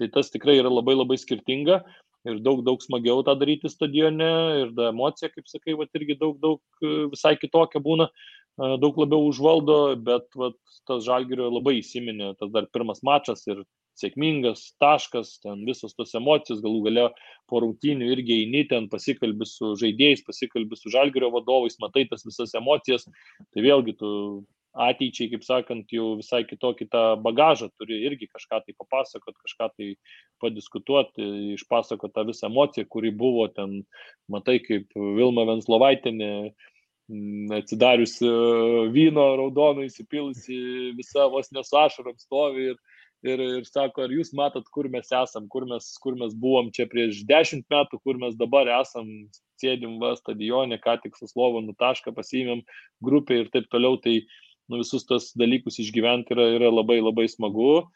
tai tas tikrai yra labai labai skirtinga ir daug, daug smagiau tą daryti stadione ir ta emocija, kaip sakai, va, irgi daug, daug visai kitokia būna, daug labiau užvaldo, bet va, tas žalgerio labai įsiminė, tas dar pirmas mačas ir sėkmingas taškas, ten visos tos emocijos, galų gale po rungtynių irgi eini ten, pasikalbi su žaidėjais, pasikalbi su žalgerio vadovais, matai tas visas emocijas, tai vėlgi tu ateičiai, kaip sakant, jau visai kitokį tą bagažą turi irgi kažką tai papasakot, kažką tai padiskutuoti, išpasakot tą visą emociją, kuri buvo ten, matai, kaip Vilma Venslovaitinė atsidariusi vyno raudono įsipilusi, visa vos nesu ašarom stovi ir, ir, ir sako, ar jūs matot, kur mes esam, kur mes, kur mes buvom čia prieš dešimt metų, kur mes dabar esam, sėdim va stadione, ką tik su Slovonu tašką pasiėmėm grupę ir taip toliau. Tai, nu, visus tos dalykus išgyventi yra, yra labai labai smagu.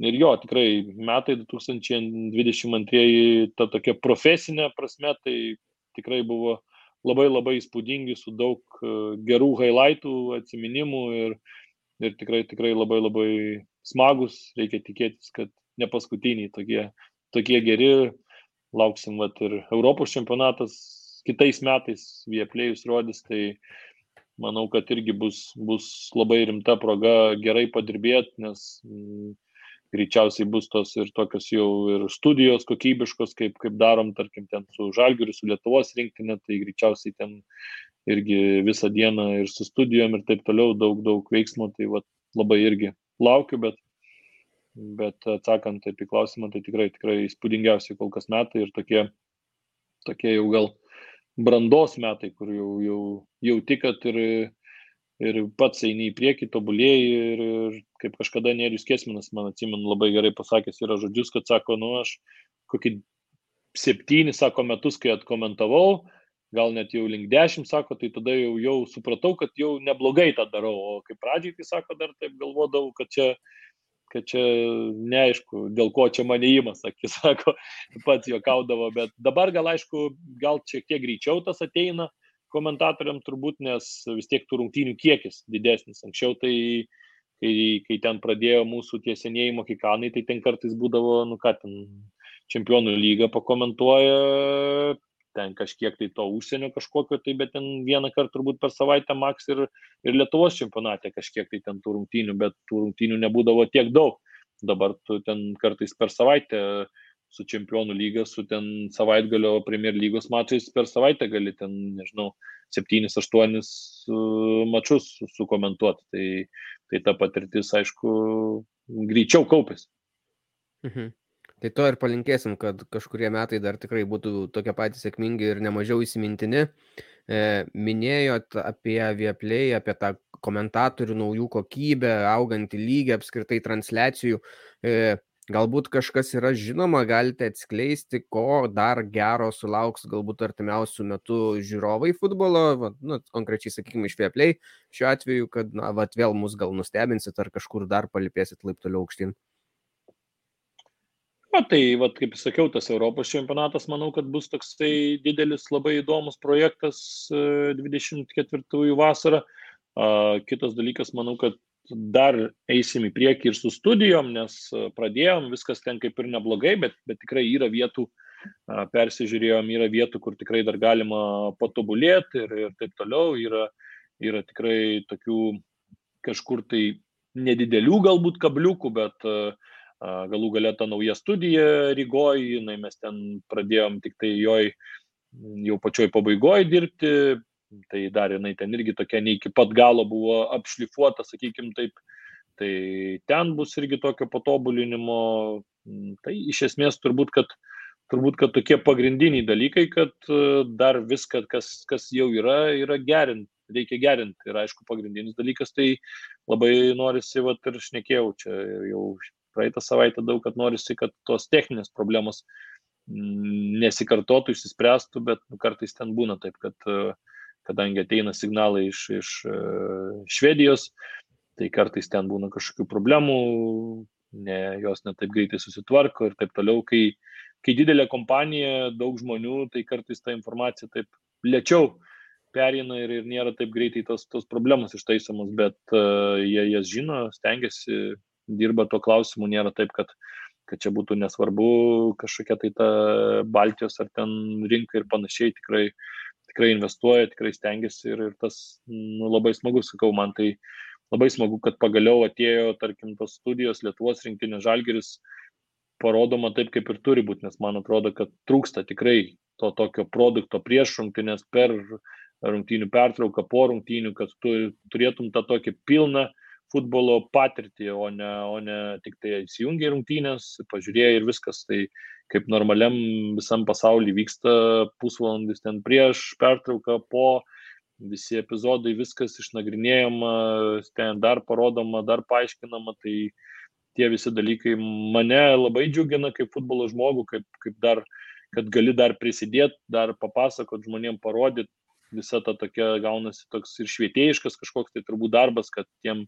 Ir jo, tikrai metai 2022, ta tokia profesinė prasme, tai tikrai buvo labai labai įspūdingi, su daug e, gerų highlightų, atsiminimų ir, ir tikrai, tikrai labai labai smagus, reikia tikėtis, kad ne paskutiniai tokie, tokie geri, lauksim vat, ir Europos čempionatas kitais metais, Vieplėjus rodys, tai manau, kad irgi bus, bus labai rimta proga gerai padirbėti, nes mm, greičiausiai bus tos ir tokios jau ir studijos kokybiškos, kaip, kaip darom, tarkim, ten su Žalgiriu, su Lietuvos rinktinė, tai greičiausiai ten irgi visą dieną ir su studijom ir taip toliau daug, daug veiksmų, tai va, labai irgi laukiu, bet, bet atsakant taip į klausimą, tai tikrai, tikrai įspūdingiausi kol kas metai ir tokie, tokie jau gal brandos metai, kur jau, jau jauti, kad ir, ir pats eini į priekį, tobulėjai ir, ir kaip kažkada Nerius Kesminas, man atsimenu, labai gerai pasakęs yra žodžius, kad sako, nu aš kokį septyni, sako, metus, kai atkomentavau, gal net jau link dešimt, sako, tai tada jau, jau supratau, kad jau neblogai tą darau, o kaip pradžiai, tai sako, dar taip galvodavau, kad čia kad čia neaišku, dėl ko čia mane įmas, sakė, sako, pats juokaudavo, bet dabar gal aišku, gal šiek tiek greičiau tas ateina komentatoriam turbūt, nes vis tiek tų rungtynių kiekis didesnis. Anksčiau tai, kai, kai ten pradėjo mūsų tie senieji mokykanai, tai ten kartais būdavo, nu ką ten, čempionų lygą pakomentuoja ten kažkiek tai to užsienio kažkokio, tai bet ten vieną kartą turbūt per savaitę maks ir, ir Lietuvos čempionate kažkiek tai ten tų rungtynių, bet tų rungtynių nebūdavo tiek daug. Dabar tu ten kartais per savaitę su čempionų lyga, su ten savaitgalio Premier lygos mačais per savaitę gali ten, nežinau, 7-8 mačius sukomentuoti. Tai, tai ta patirtis, aišku, greičiau kaupėsi. Mhm. Tai to ir palinkėsim, kad kažkurie metai dar tikrai būtų tokie patys sėkmingi ir nemažiau įsimintini. E, minėjot apie Vieplay, apie tą komentatorių naujų kokybę, augantį lygį apskritai transliacijų. E, galbūt kažkas yra žinoma, galite atskleisti, ko dar gero sulauks galbūt artimiausių metų žiūrovai futbolo, va, nu, konkrečiai, sakykime, iš Vieplay šiuo atveju, kad, na, va, vėl mus gal nustebinsit ar kažkur dar palipėsit laip toliau aukštyn. Na, tai, vat, kaip sakiau, tas Europos čempionatas, manau, kad bus toksai didelis, labai įdomus projektas 24 e, vasarą. Kitas dalykas, manau, kad dar eisim į priekį ir su studijom, nes e, pradėjom, viskas ten kaip ir neblogai, bet, bet tikrai yra vietų, persižiūrėjom, yra vietų, kur tikrai dar galima patobulėti ir, ir taip toliau. Yra, yra tikrai tokių kažkur tai nedidelių galbūt kabliukų, bet uh, galų galę ta nauja studija Rygoje, jinai mes ten pradėjom tik tai joj jau pačioj pabaigoje dirbti, tai dar jinai ten irgi tokia ne iki pat galo buvo apšlifuota, sakykim taip, tai ten bus irgi tokio patobulinimo, tai iš esmės turbūt, kad turbūt, kad tokie pagrindiniai dalykai, kad dar viską, kas, kas jau yra, yra gerinti, reikia gerinti. Ir aišku, pagrindinis dalykas, tai labai norisi, va ir šnekėjau, čia jau praeitą savaitę daug, kad norisi, kad tos techninės problemos mm, nesikartotų, išsispręstų, bet nu, kartais ten būna taip, kad e, kadangi ateina signalai iš, iš e, Švedijos, tai kartais ten būna kažkokių problemų, ne, jos netaip greitai susitvarko ir taip toliau. Kai, kai didelė kompanija, daug žmonių, tai kartais ta informacija taip lėčiau perina ir, ir nėra taip greitai tos, tos problemos ištaisomos, bet uh, jie jas žino, stengiasi dirba tuo klausimu, nėra taip, kad, kad čia būtų nesvarbu kažkokia tai ta Baltijos ar ten rinka ir panašiai, tikrai, tikrai investuoja, tikrai stengiasi ir, ir tas nu, labai smagu, sakau, man tai labai smagu, kad pagaliau atėjo, tarkim, tos studijos Lietuvos rinktinės žalgeris parodoma taip, kaip ir turi būti, nes man atrodo, kad trūksta tikrai to tokio produkto prieš rungtynės per rungtynių pertrauką, po rungtynių, kad tu turėtum tą tokį pilną futbolo patirtį, o ne, o ne tik tai įsijungia rungtynės, pažiūrėjo ir viskas. Tai kaip normaliam visam pasaulyje vyksta pusvalandis ten prieš pertrauką, po visi epizodai, viskas išnagrinėjama, ten dar parodoma, dar paaiškinama. Tai tie visi dalykai mane labai džiugina kaip futbolo žmogų, kaip, kaip dar, kad gali dar prisidėti, dar papasakot žmonėm, parodyti visa ta tokia gaunasi toks ir švietėjiškas kažkoks tai turbūt darbas, kad tiem,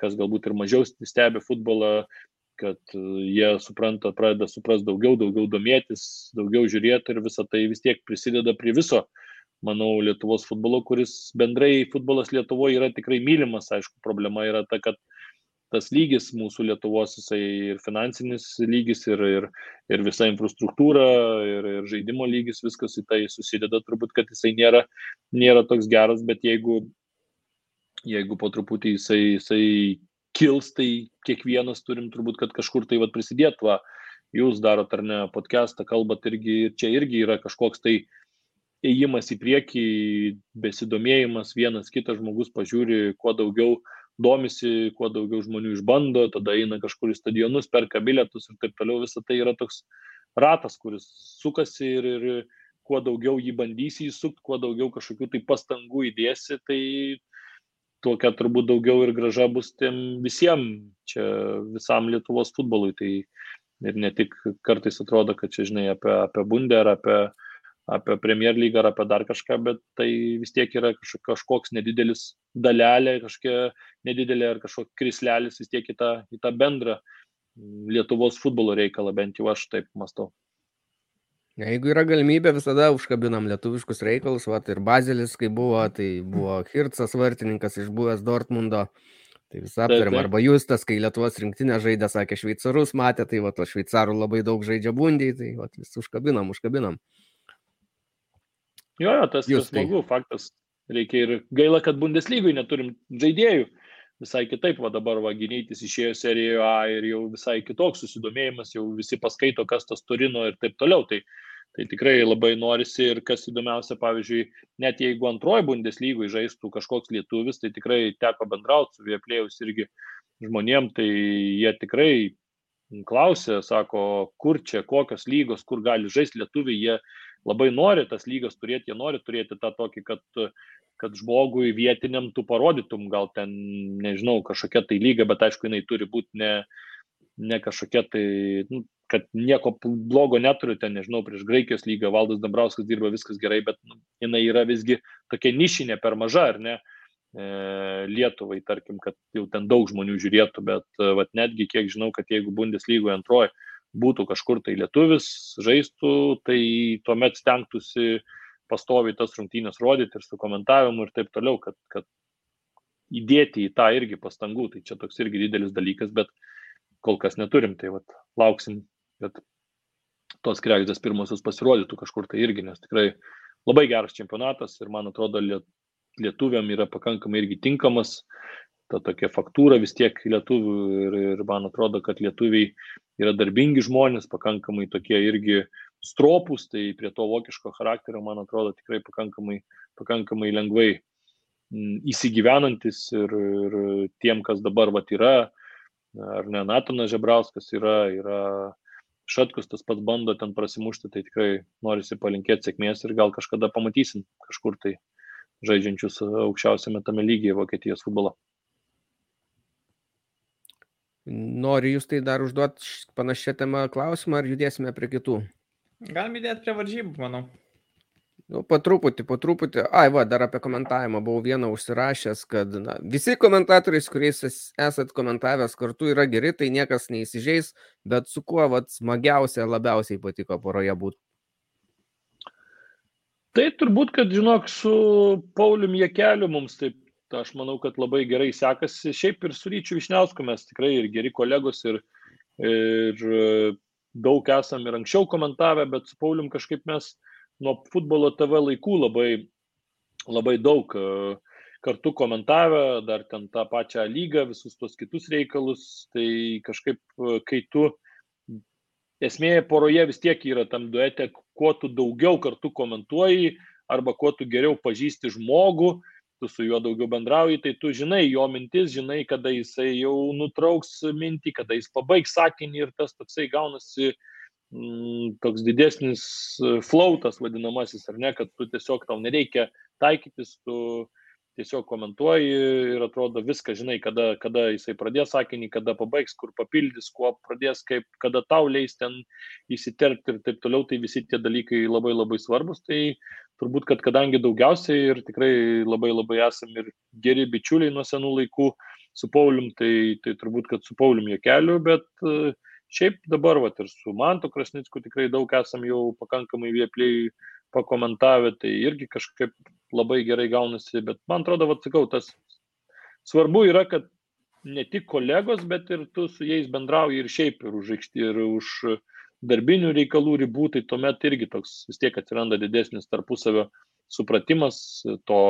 kas galbūt ir mažiau stebi futbolą, kad e, jie supranta, pradeda suprasti daugiau, daugiau domėtis, daugiau žiūrėti ir visa tai vis tiek prisideda prie viso, manau, Lietuvos futbolo, kuris bendrai futbolas Lietuvoje yra tikrai mylimas, aišku, problema yra ta, kad tas lygis mūsų Lietuvos, jisai ir finansinis lygis, ir, ir, ir visa infrastruktūra, ir, ir žaidimo lygis, viskas į tai susideda, turbūt, kad jisai nėra, nėra toks geras, bet jeigu, jeigu po truputį jisai, jisai kils, tai kiekvienas turim turbūt, kad kažkur tai vad prisidėtų. Va, jūs darot ar ne podcastą, kalbat irgi, ir čia irgi yra kažkoks tai ėjimas į priekį, besidomėjimas, vienas kitas žmogus pažiūri, kuo daugiau domisi, kuo daugiau žmonių išbando, tada eina kažkur į stadionus, perka bilietus ir taip toliau. Visą tai yra toks ratas, kuris sukasi ir, ir kuo daugiau jį bandysi įsukti, kuo daugiau kažkokių tai pastangų įdėsi, tai tokia turbūt daugiau ir graža bus tiem visiems, čia visam Lietuvos futbolui. Tai ir ne tik kartais atrodo, kad čia žinai apie, apie bundę ar apie apie Premier lygą ar apie dar kažką, bet tai vis tiek yra kažkoks nedidelis dalelė, kažkokia nedidelė ar kažkoks krislelis vis tiek į tą, į tą bendrą Lietuvos futbolo reikalą, bent jau aš taip mastau. Jeigu yra galimybė, visada užkabinam lietuviškus reikalus, va, ir Bazelis, kai buvo, tai buvo Hircas vartininkas iš buvęs Dortmundo, tai visą aptarėm, arba Justas, kai Lietuvos rinktinė žaidė, sakė, šveicarus matė, tai va, to šveicarų labai daug žaidžia bundiai, tai va, vis užkabinam, užkabinam. Jo, jo, tas Jūs tai- smagu, faktas. Reikia ir gaila, kad Bundeslygui neturim žaidėjų. Visai kitaip, va dabar va Ginytis išėjo serijoje A ir jau visai kitoks susidomėjimas, jau visi paskaito, kas tas Turino ir taip toliau. Tai, tai tikrai labai norisi ir kas įdomiausia, pavyzdžiui, net jeigu antroji Bundeslygui žaistų kažkoks lietuvis, tai tikrai teko bendrauti su Vieplėjus irgi žmonėm, tai jie tikrai klausė, sako, kur čia, kokios lygos, kur gali žaisti lietuviai, jie labai nori tas lygas turėti, jie nori turėti tą tokį, kad, kad žmogui vietiniam tu parodytum, gal ten, nežinau, kažkokia tai lyga, bet aišku, jinai turi būti ne, ne kažkokia tai, nu, kad nieko blogo neturiu, ten, nežinau, prieš Graikijos lygą Valdas Dambrauskas dirba viskas gerai, bet nu, jinai yra visgi tokia nišinė per maža, ar ne? E, Lietuvai, tarkim, kad jau ten daug žmonių žiūrėtų, bet e, vat, netgi kiek žinau, kad jeigu Bundeslygoje antroji būtų kažkur tai lietuvis, žaistų, tai tuomet stengtųsi pastoviai tas rungtynės rodyti ir su komentavimu ir taip toliau, kad, kad įdėti į tą irgi pastangų. Tai čia toks irgi didelis dalykas, bet kol kas neturim, tai vat, lauksim, kad tos kregždės pirmosios pasirodytų kažkur tai irgi, nes tikrai labai geras čempionatas ir man atrodo liet, lietuviam yra pakankamai irgi tinkamas, ta tokia faktūra vis tiek lietuvių ir, ir man atrodo, kad lietuviai yra darbingi žmonės, pakankamai tokie irgi stropus, tai prie to vokiško charakterio, man atrodo, tikrai pakankamai, pakankamai lengvai m, įsigyvenantis ir, ir tiem, kas dabar vat yra, ar ne, Natonas Žebrauskas yra, yra Šatkus tas pats bando ten prasimušti, tai tikrai norisi palinkėti sėkmės ir gal kažkada pamatysim kažkur tai žaidžiančius aukščiausiame tame lygyje Vokietijos futbolo. Noriu jūs tai dar užduoti panašią temą klausimą, ar judėsime prie kitų? Galim įdėti prie varžybų, manau. Nu, po truputį, po truputį. Ai, va, dar apie komentavimą buvau vieną užsirašęs, kad na, visi komentatoriai, su kuriais es- esat komentavęs kartu, yra geri, tai niekas neįsižeis, bet su kuo vat, smagiausia, labiausiai patiko poroje būti. Tai turbūt, kad, žinok, su Paulium Jekeliu mums taip, aš manau, kad labai gerai sekasi. Šiaip ir su Ryčiu Višniausku mes tikrai ir geri kolegos ir, ir daug esam ir anksčiau komentavę, bet su Paulium kažkaip mes nuo futbolo TV laikų labai, labai daug e, kartu komentavę, dar ten tą pačią lygą, visus tos kitus reikalus. Tai kažkaip, e, kai tu esmė poroje vis tiek yra tam duete, kuo tu daugiau kartu komentuoji, arba kuo tu geriau pažįsti žmogų, tu su juo daugiau bendrauji, tai tu žinai jo mintis, žinai, kada jisai jau nutrauks mintį, kada jis pabaigs sakinį ir tas toksai gaunasi mm, toks didesnis flautas vadinamasis, ar ne, kad tu tiesiog tau nereikia taikytis, tu tiesiog komentuoji ir atrodo viską žinai, kada, kada jisai pradės sakinį, kada pabaigs, kur papildys, kuo pradės, kaip, kada tau leis ten įsiterpti ir taip toliau, tai visi tie dalykai labai labai svarbus. Tai turbūt, kad kadangi daugiausiai ir tikrai labai labai esam ir geri bičiuliai nuo senų laikų su Paulium, tai, tai turbūt, kad su Paulium jie keliu, bet uh, šiaip dabar vat, ir su Mantu Krasnicku tikrai daug esam jau pakankamai viepliai pakomentavę, tai irgi kažkaip labai gerai gaunasi, bet man atrodo, vad sakau, tas svarbu yra, kad ne tik kolegos, bet ir tu su jais bendrauji ir šiaip ir už ir už darbinių reikalų ribų, tai tuomet irgi toks vis tiek atsiranda didesnis tarpusavio supratimas, to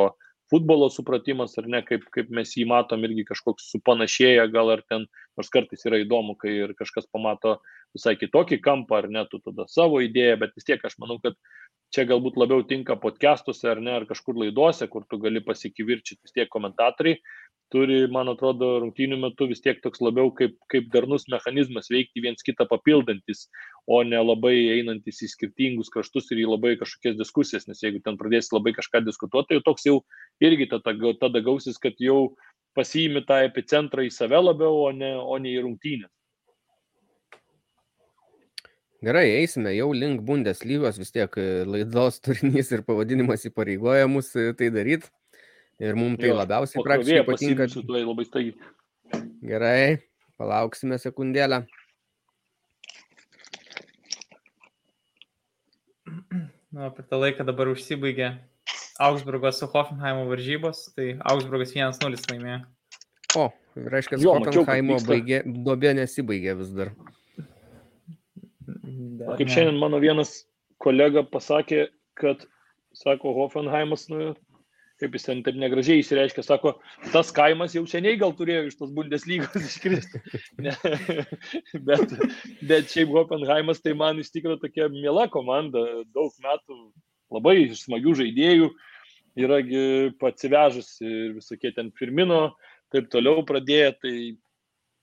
futbolo supratimas, ar ne, kaip, kaip mes jį matom, irgi kažkoks supanašėja, gal ar ten, nors kartais yra įdomu, kai ir kažkas pamato visai kitokį kampą, ar ne, tu tada savo idėją, bet vis tiek aš manau, kad čia galbūt labiau tinka podcastuose, ar ne, ar kažkur laidose, kur tu gali pasikivirčyti vis tiek komentatoriai, turi, man atrodo, rungtynių metu vis tiek toks labiau kaip, kaip darnus mechanizmas veikti viens kitą papildantis, o ne labai einantis į skirtingus kraštus ir į labai kažkokias diskusijas, nes jeigu ten pradėsi labai kažką diskutuoti, tai toks jau irgi tada, tada gausis, kad jau pasiimi tą epicentrą į save labiau, o ne, o ne į rungtynės. Gerai, eisime jau link Bundeslygos, vis tiek e, laidos turinys ir pavadinimas įpareigoja mus e, tai daryti. Ir mums tai Jo, labiausiai praktiškai patinka. tuoj labai staigiai. Gerai, palauksime sekundėlę. Nu, per tą laiką dabar užsibaigė Augsburgo su Hoffenheimo varžybos, tai Augsburgas 1-0 laimėjo. O, reiškia, Jo, Hoffenheimo baigė, dobė nesibaigė vis dar. Dar Kaip ne. šiandien mano vienas kolega pasakė, kad sako Hoffenheimas, nu, kaip jis ten taip negražiai įsireiškia, sako, tas kaimas jau seniai gal turėjo iš tos Bundeslygos iškristi. Ne, bet, bet šiaip Hoffenheimas tai man iš tikrųjų tokia miela komanda, daug metų labai smagių žaidėjų, yra atsivežusi ir visokie ten Firmino, taip toliau pradėję, tai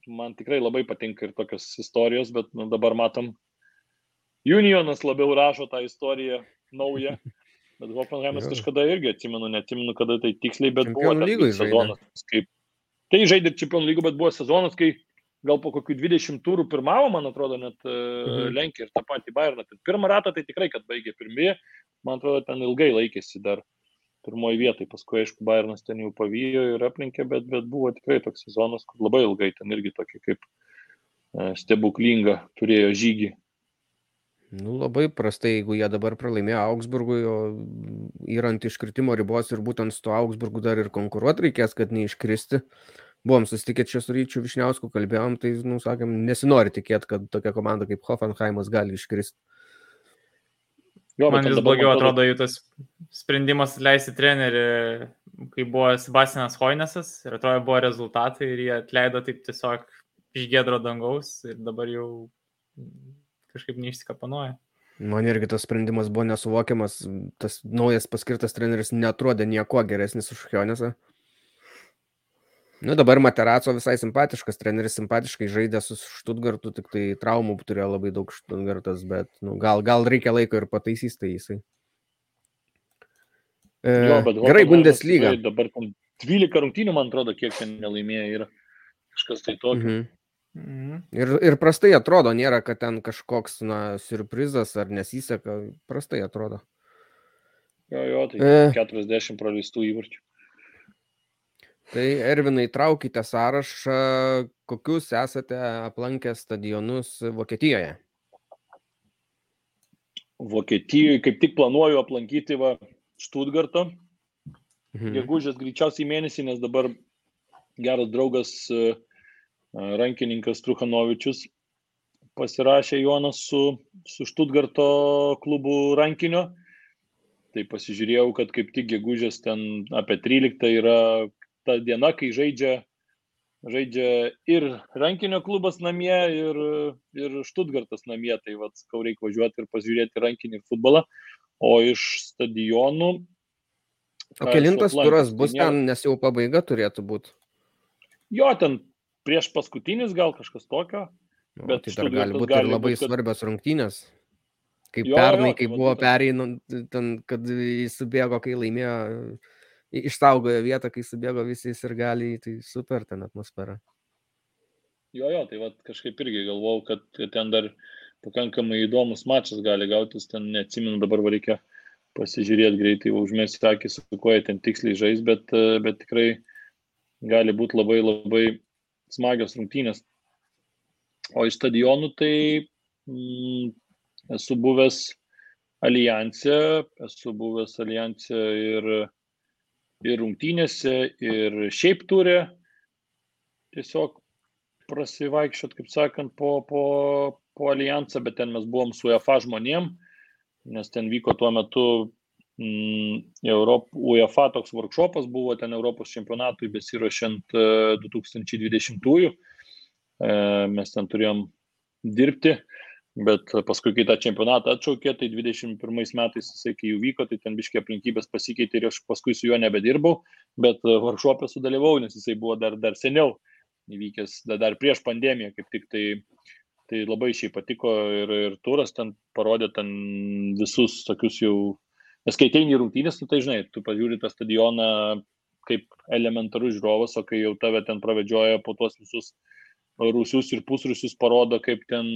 man tikrai labai patinka ir tokios istorijos, bet nu, dabar matom, Unionas labiau rašo tą istoriją naują. Bet Hoffenheimas kažkada irgi atsimenu, neatsimenu kada tai tiksliai, bet Čempionų buvo sezonas. Kaip, tai žaidė čempionų lygų, bet buvo sezonas, kai gal po kokių 20 turų pirmavo, man atrodo, net mhm. Lenkija ir tą patį Bayerną. Tai pirmą ratą tai tikrai, kad baigė pirmieji, man atrodo, ten ilgai laikėsi dar pirmoji vietai, paskui, aišku, Bayernas ten jau pavyjo ir aplinkė, bet, bet buvo tikrai toks sezonas, kur labai ilgai ten irgi tokį kaip e, stebuklingą turėjo žygį Nu, labai prastai, jeigu jie dabar pralaimėjo Augsburgui, o yra ant iškritimo ribos ir būtent su to Augsburgu dar ir konkuruoti reikės, kad neiškristi. Buvom susitikę čia su Ryčiu Višniausku, kalbėjom, tai, nu, sakėm, nesinori tikėti, kad tokia komanda kaip Hoffenheimas gali iškristi. Jo, Man vis blogiau atrodo jų tas sprendimas leisti trenerių, kai buvo Sebastianas Hoinesas ir atrodo buvo rezultatai ir jie atleido taip tiesiog iš gedro dangaus ir dabar jau kažkaip neišsikapanoja. Man irgi tas sprendimas buvo nesuvokiamas, tas naujas paskirtas treneris netrodė nieko geresnis už Hionesą. Nu, dabar Materaco visai simpatiškas treneris, simpatiškai žaidė su Štutgartu, tik tai traumų turėjo labai daug Štutgartas, bet nu, gal, gal reikia laiko ir pataisys tai jisai. E, jo, gerai, Bundesliga. Dabar 12 rungtynių, man atrodo, kiek ten nelaimėjo yra kažkas tai tokio. Mhm. Mhm. Ir, ir prastai atrodo, nėra, kad ten kažkoks, na, surprizas ar nesiseka, prastai atrodo. Jo, jo, tai e... 40 praleistų įvarčių. Tai Ervinai, traukite sąrašą, kokius esate aplankę stadionus Vokietijoje. Vokietijoje kaip tik planuoju aplankyti va Štutgartą. Mhm. Gegužės greičiausiai mėnesį, nes dabar geras draugas uh, rankininkas Truhanovičius pasirašė Jonas su, su Štutgarto klubu rankinio. Tai pasižiūrėjau, kad kaip tik gegužės ten apie 13 yra ta diena, kai žaidžia, žaidžia ir rankinio klubas namie, ir, ir Štutgartas namie. Tai vad, kau reikia važiuoti ir pasižiūrėti rankinį futbolą. O iš stadionų. O kelintas turas bus tai ten, nes jau pabaiga turėtų būti. Jo, ten prieš paskutinis gal kažkas tokio. O, bet tai dar gali būti ir labai būt, kad... svarbios rungtynės. Kaip jo, pernai, jo, kai tai buvo pereinant, ten, kad jis subėgo, kai laimėjo, išsaugojo vietą, kai subėgo visi ir gali, tai super ten atmosfera. Jo, jo, tai va kažkaip irgi galvau, kad ten dar pakankamai įdomus mačas gali gautis, ten neatsimenu, dabar reikia pasižiūrėti greitai, užmesti akį, su kuo jie ten tiksliai žais, bet, bet tikrai gali būti labai labai smagios rungtynės. O iš stadionų tai mm, esu buvęs alijansė, esu buvęs alijansė ir, ir rungtynėse, ir šiaip turė. Tiesiog prasivaikščiot, kaip sakant, po, po, po alijansą, bet ten mes buvom su UEFA žmonėm, nes ten vyko tuo metu Europ, UEFA toks workshopas buvo ten Europos čempionatui besiruošiant 2020-ųjų. E, mes ten turėjom dirbti, bet paskui, kai tą čempionatą atšaukė, tai 21 metais jisai, kai jau vyko, tai ten biškiai aplinkybės pasikeitė ir aš paskui su juo nebedirbau, bet workshopė sudalyvau, nes jisai buvo dar, dar seniau įvykęs, dar prieš pandemiją, kaip tik tai tai labai šiai patiko ir, ir turas ten parodė ten visus tokius jau Nes kai ateini rungtynės, nu, tai žinai, tu pažiūri tą stadioną kaip elementarus žiūrovas, o kai jau tave ten pravedžioja po tuos visus rusius ir pusrusius parodo, kaip ten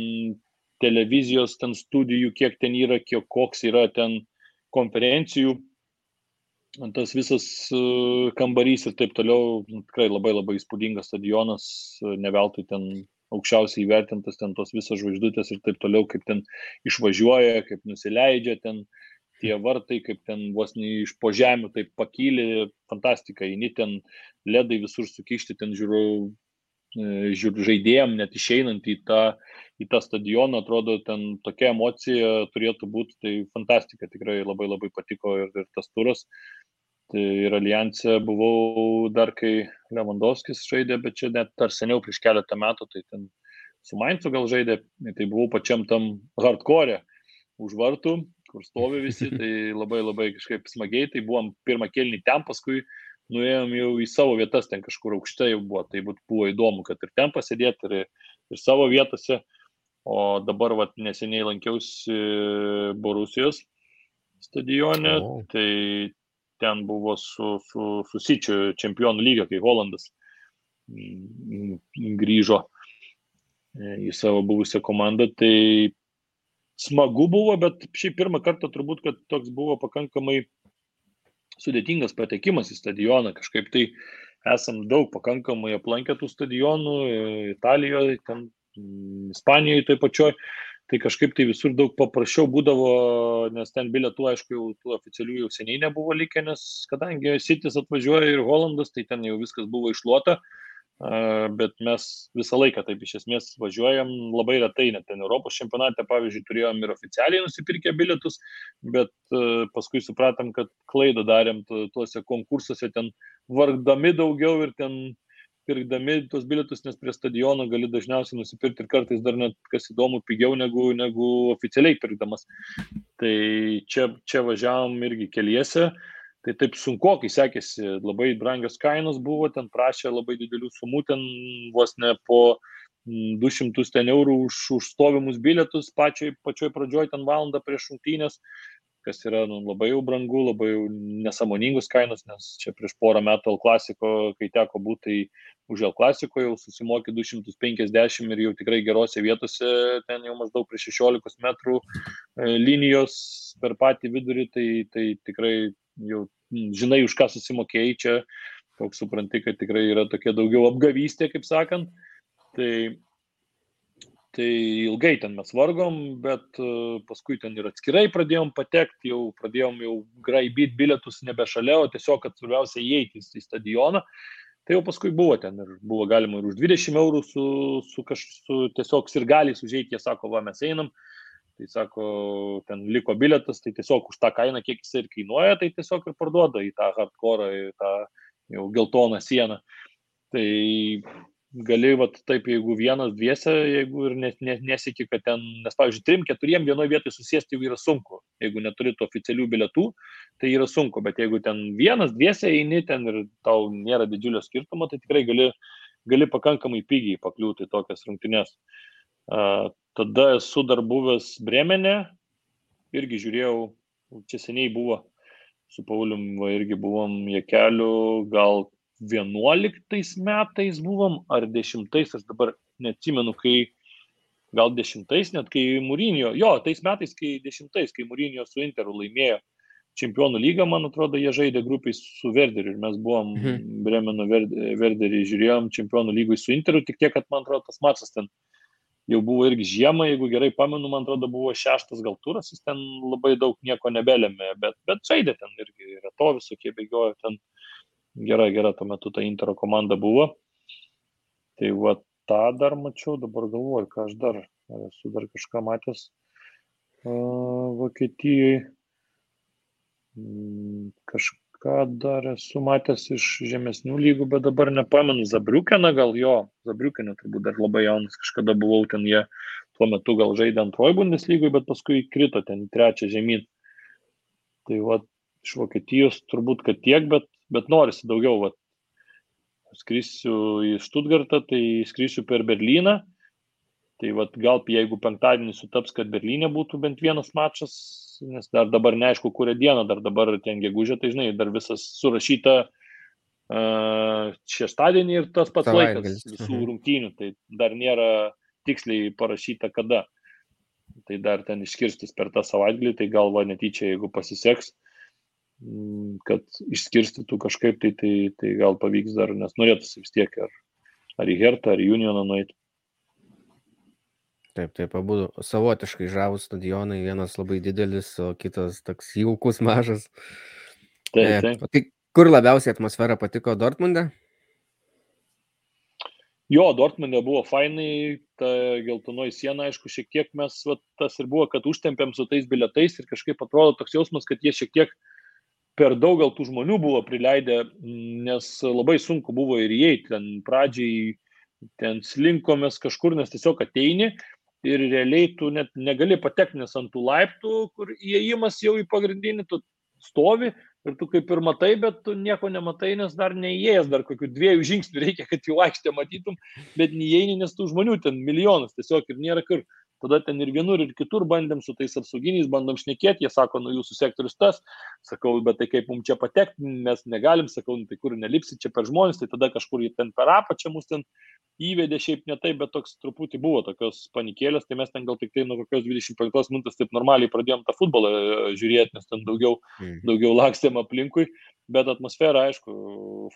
televizijos, ten studijų, kiek ten yra, kiek koks yra ten konferencijų, tas visas e, kambarys ir taip toliau, nu, tikrai labai labai įspūdingas stadionas, neveltui ten aukščiausiai įvertintas, ten tos visos žvaigždutės ir taip toliau, kaip ten išvažiuoja, kaip nusileidžia, ten uh, tie vartai, kaip ten vos ne iš po žemių, taip pakylė, fantastika, eini ten ledai visur sukišti, ten žiūriu, e, žiūriu žaidėjim, net išeinant į tą, į tą stadioną, atrodo, ten tokia emocija turėtų būti, tai fantastika, tikrai labai labai patiko ir, ir tas turas. Tai ir alijansė buvau dar, kai Lewandowskis žaidė, bet čia net dar seniau prieš keletą metų, tai ten su Mainzu gal žaidė, tai buvau pačiam tam hardcore už vartų, kur stovi visi, tai labai labai kažkaip smagiai, tai buvom pirmą kelnį ten, paskui nuėjom jau į savo vietas, ten kažkur aukštai jau buvo, tai buvo įdomu, kad ir ten pasėdėti, ir, ir savo vietose, o dabar vat, neseniai lankiausi Borusijos stadione, oh. tai ten buvo su, su, su Sičiu čempionų lygio, kai Holandas mm, grįžo e, į savo buvusią komandą. Tai smagu buvo, bet šiaip pirmą kartą turbūt, kad toks buvo pakankamai sudėtingas patekimas į stadioną. Kažkaip tai esam daug pakankamai aplankę tų stadionų, Italijoje, ten Ispanijoje taip pačioj tai kažkaip tai visur daug paprasčiau būdavo, nes ten bilietų, aišku, jau tų oficialių jau seniai nebuvo likę, nes kadangi Sitis atvažiuoja ir Holandas, tai ten jau viskas buvo išluota, bet mes visą laiką taip iš esmės važiuojam labai retai, net ten Europos čempionate, pavyzdžiui, turėjom ir oficialiai nusipirkę bilietus, bet paskui supratom, kad klaidą darėm tuose konkursuose, ten vargdami daugiau ir ten pirkdami tuos bilietus, nes prie stadiono gali dažniausiai nusipirkti ir kartais dar net, kas įdomu, pigiau negu, negu oficialiai pirkdamas. Tai čia, čia važiavom irgi keliese, tai taip sunku, kai sekėsi, labai brangios kainos buvo, ten prašė labai didelių sumų, ten vos ne po 200 ten eurų už, už stovimus bilietus pačioj, pačioj pradžioj ten valandą prieš šimtynės kas yra nu, labai jau brangu, labai jau nesamoningus kainos, nes čia prieš porą metų L klasiko, kai teko būti, tai už L klasiko jau susimokė 250 ir jau tikrai gerose vietose, ten jau maždaug prie 16 metrų e, linijos per patį vidurį, tai, tai tikrai jau žinai, už ką susimokėjai čia, toks supranti, kad tikrai yra tokia daugiau apgavystė, kaip sakant. Tai tai ilgai ten mes vargom, bet e, paskui ten ir atskirai pradėjom patekti, jau pradėjom jau graibyti bilietus nebe šalia, o tiesiog, kad svarbiausia įeiti į stadioną. Tai jau paskui buvo ten ir buvo galima ir už 20 eurų su, su, kaž, su tiesiog ir gali užėjti, jie sako, va mes einam, tai sako, ten liko bilietas, tai tiesiog už tą kainą, kiek jis ir kainuoja, tai tiesiog ir parduoda į tą hardcore, į tą jau geltoną sieną. Tai gali, vat, taip, jeigu vienas, dviese, jeigu ir nes, nes, nesiki, kad ten, nes, pavyzdžiui, trim, keturiem vienoje vietoje susėsti jau yra sunku. Jeigu neturi tų oficialių bilietų, tai yra sunku, bet jeigu ten vienas, dviese eini ten ir tau nėra didžiulio skirtumo, tai tikrai gali, gali pakankamai pigiai pakliūti į tokias rungtynes. Tada esu dar buvęs Bremenė, irgi žiūrėjau, čia seniai buvo, su Paulium va, irgi buvom Jekeliu, gal 11 metais buvom, ar 10, aš dabar neatsimenu, kai gal 10, net kai Mūrinio, jo, tais metais, kai 10, kai Mūrinio su Interu laimėjo čempionų lygą, man atrodo, jie žaidė grupiai su Verderiu ir mes buvom mhm. Bremeno Verderį, žiūrėjom čempionų lygui su Interu, tik tiek, kad man atrodo, tas mačas ten jau buvo irgi žiemą, jeigu gerai pamenu, man atrodo, buvo šeštas gal turas, jis ten labai daug nieko nebelėmė, bet, bet žaidė ten irgi, yra to visokie bėgiojo ten gera, gera tuo metu ta Intero komanda buvo. Tai va tą dar mačiau, dabar galvoju, ką aš dar, ar esu dar kažką matęs uh, Vokietijoje. Mm, kažką dar esu matęs iš žemesnių lygų, bet dabar nepamenu. Zabriukeną gal jo, Zabriukenė turbūt dar labai jaunas, kažkada buvau ten, jie tuo metu gal žaidė antroji Bundeslygoje, bet paskui krito ten trečią žemyn. Tai va, iš Vokietijos turbūt, kad tiek, bet bet norisi daugiau. Vat. Skrisiu į Stuttgartą, tai skrisiu per Berliną. Tai vat, gal jeigu penktadienį sutaps, kad Berlyne būtų bent vienas mačas, nes dar dabar neaišku, kurią dieną, dar dabar ten gegužė, tai žinai, dar visas surašyta uh, šeštadienį ir tas pats Savaitgalis. laikas visų mhm. rungtynių, tai dar nėra tiksliai parašyta kada. Tai dar ten išskirstis per tą savaitgalį, tai gal va netyčia, jeigu pasiseks, Mm, kad išskirstytų kažkaip, tai, tai, tai gal pavyks dar, nes norėtųsi vis tiek ar, ar į Hertą, ar į Unioną nueiti. Taip, taip, abu savotiškai žavus stadionai, vienas labai didelis, o kitas toks jaukus mažas. Taip, e, taip. E, tai kur labiausiai atmosfera patiko Dortmunde? Jo, Dortmundė buvo fainai, ta geltonoji siena, aišku, šiek tiek mes, va, tas ir buvo, kad užtempėm su tais biletais ir kažkaip atrodo toks jausmas, kad jie šiek tiek per daug gal tų žmonių buvo prileidę, nes labai sunku buvo ir įeiti, ten pradžiai, ten slinkomės kažkur, nes tiesiog ateini ir realiai tu net negali patekti, nes ant tų laiptų, kur įėjimas jau į pagrindinį, tu stovi ir tu kaip ir matai, bet tu nieko nematai, nes dar neįėjęs, dar kokių dviejų žingsnių reikia, kad jau aikštę matytum, bet neįeini, nes tų žmonių ten milijonas tiesiog ir nėra kur. Tada ten ir vienur, ir kitur bandėm su tais apsauginiais, bandom šnekėti, jie sako, nu jūsų sektorius tas, sakau, bet tai kaip mums čia patekti, mes negalim, sakau, nu, tai kur nelipsi čia per žmonės, tai tada kažkur jie ten per apačią mus ten įvedė šiaip ne taip, bet toks truputį buvo tokios panikėlės, tai mes ten gal tik tai nuo kokios 25 minutės taip normaliai pradėjom tą futbolą e, žiūrėti, nes ten daugiau, mm. daugiau lakstėm aplinkui, bet atmosfera, aišku,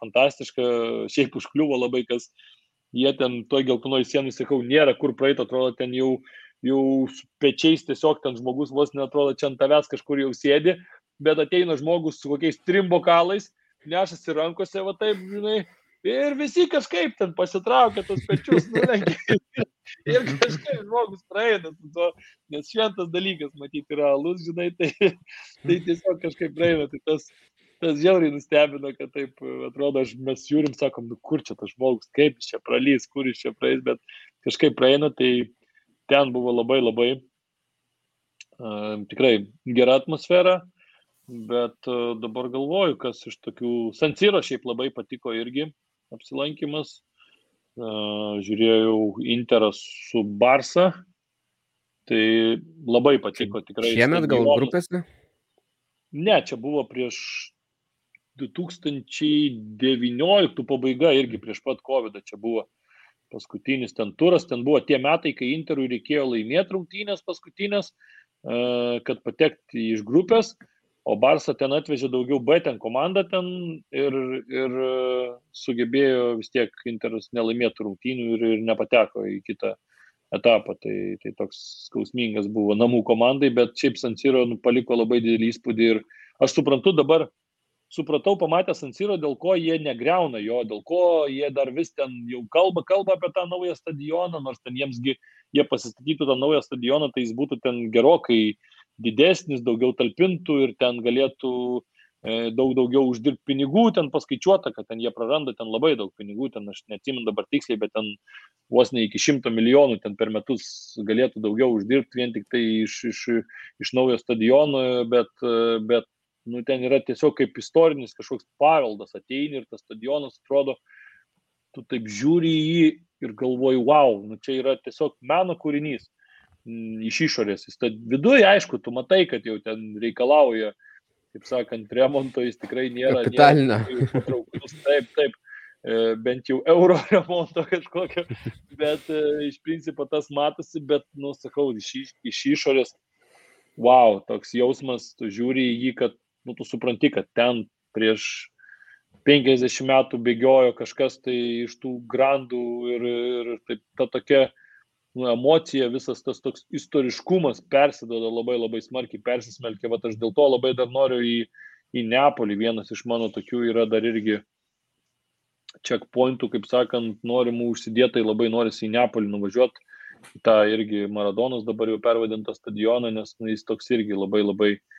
fantastiška, šiaip užkliuvo labai, kas jie ten toj geltonoj sienai, sakau, nėra kur praeiti, atrodo, ten jau, jau pečiais tiesiog ten žmogus vos netrodo, čia ant tavęs kažkur jau sėdi, bet ateina žmogus su kokiais trim bokalais, nešasi rankose, va taip, žinai, Ir visi kažkaip ten pasitraukia tos pečius, nulenkia. ir kažkaip žmogus praeina su to, nes šventas dalykas, matyti, yra alus, žinai, tai, tai tiesiog kažkaip praeina. Tai tas, tas žiauriai nustebino, kad taip atrodo, aš, mes žiūrim, sakom, nu kur čia tas žmogus, kaip jis čia pralys, kur jis čia praeis, bet kažkaip praeina, tai ten buvo labai labai uh, tikrai gera atmosfera. Bet uh, dabar galvoju, kas iš tokių... Sansiro šiaip labai patiko irgi apsilankimas. Žiūrėjau Interas su Barsa. Tai labai patiko tikrai. Šiemet gal grupėse? Ne, čia buvo prieš 2019 pabaiga irgi prieš pat COVID čia buvo paskutinis ten turas, ten buvo tie metai, kai Interui reikėjo laimėti rungtynės paskutinės, kad patekti iš grupės o Barsa ten atvežė daugiau B ten komandą ten ir, ir sugebėjo vis tiek Interas nelaimėti rungtynių ir, ir nepateko į kitą etapą. Tai, tai toks skausmingas buvo namų komandai, bet šiaip Sansiro nu, paliko labai didelį įspūdį ir aš suprantu dabar, supratau pamatę Sansiro, dėl ko jie negreuna jo, dėl ko jie dar vis ten jau kalba, kalba apie tą naują stadioną, nors ten jiemsgi jie pasistatytų tą naują stadioną, tai jis būtų ten gerokai didesnis, daugiau talpintų ir ten galėtų e, daug daugiau uždirbti pinigų, ten paskaičiuota, kad ten jie praranda ten labai daug pinigų, ten aš neatsimenu dabar tiksliai, bet ten vos ne iki šimto milijonų ten per metus galėtų daugiau uždirbti vien tik tai iš, iš, iš naujo stadiono, bet, bet nu, ten yra tiesiog kaip istorinis kažkoks paveldas, ateini ir tas stadionas atrodo, tu taip žiūri į jį ir galvoji, wow, nu, čia yra tiesiog meno kūrinys iš išorės. Jis viduje, aišku, tu matai, kad jau ten reikalauja, kaip sakant, remonto, jis tikrai nėra. Kapitalinio. Taip, taip, e, bent jau euro remonto kažkokio, bet e, iš principo tas matosi, bet, nu, sakau, iš, iš išorės, wow, toks jausmas, tu žiūri į jį, kad, nu, tu supranti, kad ten prieš 50 metų bėgiojo kažkas tai iš tų grandų ir, ir taip, ta tokia, nu, emocija, visas tas toks istoriškumas persidoda labai labai smarkiai, persismelkia. Vat aš dėl to labai dar noriu į, į Neapolį. Vienas iš mano tokių yra dar irgi checkpointų, kaip sakant, norimų užsidėtai labai norisi į Neapolį nuvažiuoti. Ta irgi Maradonas dabar jau pervadintas stadioną, nes nu, jis toks irgi labai labai uh,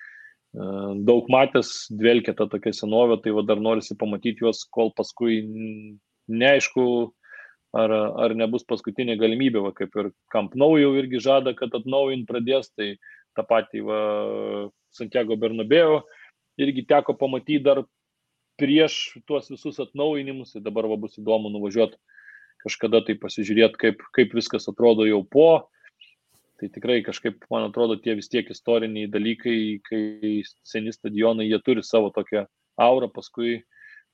daug matęs, dvelkia tą tokią senovę, tai va dar norisi pamatyti juos, kol paskui neaišku, ar, ar nebus paskutinė galimybė, va, kaip ir Camp Nou jau irgi žada, kad atnaujint pradės, tai tą patį va, Santiago Bernabėjo irgi teko pamatyti dar prieš tuos visus atnaujinimus, tai dabar va, bus įdomu nuvažiuoti kažkada tai pasižiūrėti, kaip, kaip viskas atrodo jau po. Tai tikrai kažkaip, man atrodo, tie vis tiek istoriniai dalykai, kai seni stadionai, jie turi savo tokią aurą, paskui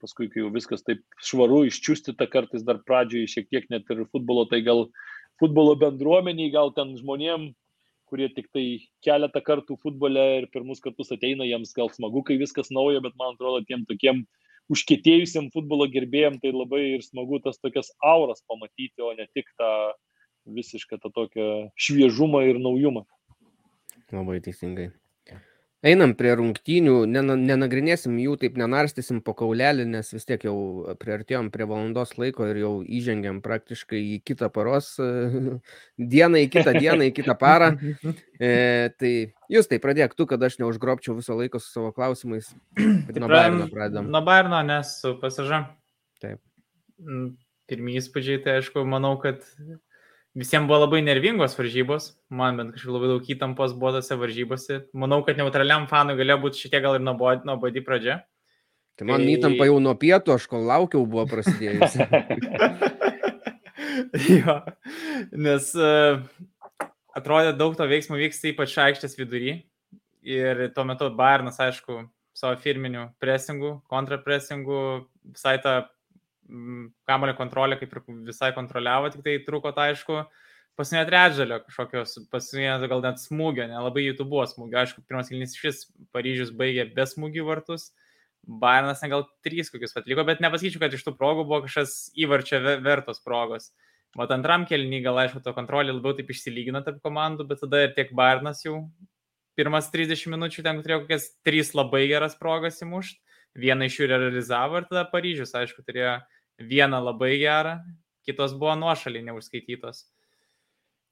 paskui, kai jau viskas taip švaru, iščiūstyta kartais dar pradžioje, šiek tiek net ir futbolo, tai gal futbolo bendruomeniai, gal ten žmonėm, kurie tik tai keletą kartų futbole ir pirmus kartus ateina, jiems gal smagu, kai viskas nauja, bet man atrodo, tiem tokiem užkėtėjusiam futbolo gerbėjim tai labai ir smagu tas tokias auras pamatyti, o ne tik tą visišką tą tokią šviežumą ir naujumą. Labai teisingai. Einam prie rungtynių, nenagrinėsim jų, taip nenarstysim po kaulelį, nes vis tiek jau priartėjom prie valandos laiko ir jau įžengėm praktiškai į kitą paros dieną, į kitą dieną, į kitą parą. E, tai jūs tai pradėk tu, kad aš neužgrobčiau viso laiko su savo klausimais. Nuo Bairno pradedam. Nuo Bairno, nes su pasaža. Taip. Mm, pirmieji įspūdžiai, tai aišku, manau, kad visiems buvo labai nervingos varžybos, man bent kažkaip labai daug įtampos buvo tose varžybose. Manau, kad neutraliam fanui galėjo būti šiek tiek gal ir nuobodi pradžia. Tai man tai... įtampa jau nuo pietų, aš kol laukiau, buvo prasidėjusi. jo, nes uh, atrodė daug to veiksmų vyksta ypač aikštės vidury. Ir tuo metu Bairnas, aišku, savo firminių presingų, kontrapresingų, visai tą kamulio kontrolė kaip ir visai kontroliavo, tik tai truko, tai aišku, pasinė trečdalio kažkokios, pasinė gal net smūgio, nelabai jų buvo smūgio. Aišku, pirmas kilnys šis Paryžius baigė be smūgių vartus, Bairnas gal trys kokius atliko, bet nepasakyčiau, kad iš tų progų buvo kažkas įvarčio vertos progos. Mat antram kelnį gal aišku, to kontrolė labiau taip išsilygino tarp komandų, bet tada ir tiek Bairnas jau pirmas 30 minučių ten turėjo kokias trys labai geras progas įmušti, vieną iš jų realizavo ir tada Paryžius, aišku, turėjo vieną labai gerą, kitos buvo nuošaliai neužskaitytos.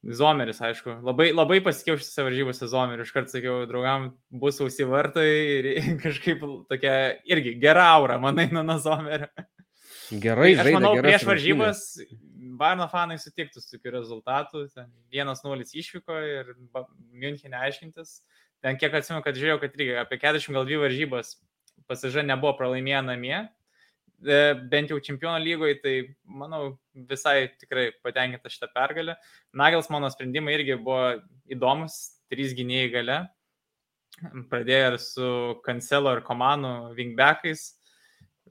Zomeris, aišku, labai, labai pasikeau šitose varžybose Zomerį, iškart sakiau, draugam, bus ausi vartai ir kažkaip tokia irgi gera aura, manai, nuo Zomerio. Gerai, tai, aš manau, prieš varžybas Barno fanai sutiktų su tokiu rezultatu, ten 1-0 išvyko ir Münchenė aiškintis. Ten kiek atsimenu, kad žiūrėjau, kad irgi apie 40 gal 2 varžybas pasiža nebuvo pralaimėję namie, bent jau čempionų lygoje, tai manau visai tikrai patenkinta šitą pergalę. Nagels mano sprendimai irgi buvo įdomus, trys gynėjai gale. Pradėjo ir su Cancelo ir Komanu wingbackais.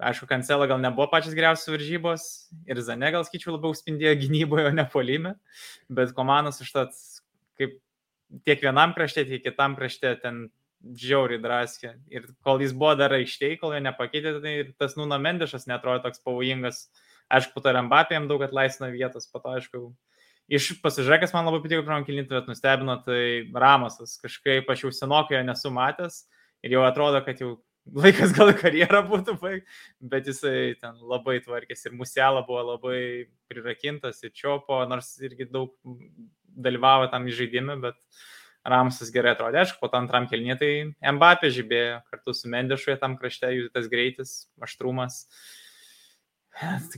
Aišku, Cancelo gal nebuvo pačias geriausios varžybos ir Zane gal skaičiu labiau spindėjo gynyboje, o ne polime, bet Komanas užtat kaip tiek vienam krašte, tiek kitam krašte ten žiauriai draskė. Ir kol jis buvo dar aikštėje, kol jo nepakeitė, tai tas Nūna Mendešas netrodo toks pavojingas. Aišku, po to Rembapėm daug atlaisvino vietos, po to, aišku, iš pasižiūrėkęs man labai patiko pirmam kilinti, bet nustebino, tai Ramasas. Kažkaip aš jau senokai jo nesu matęs ir jau atrodo, kad jau laikas gal karjerą būtų baig, bet jisai ten labai tvarkėsi ir Musiela buvo labai prirakintas ir Čiopo, nors irgi daug dalyvavo tam žaidime, bet uh, Ramsas gerai atrodė, aišku, po to antram kelnie tai Mbappé žibėjo kartu su Mendešu, tam krašte jų tas greitis, aštrumas.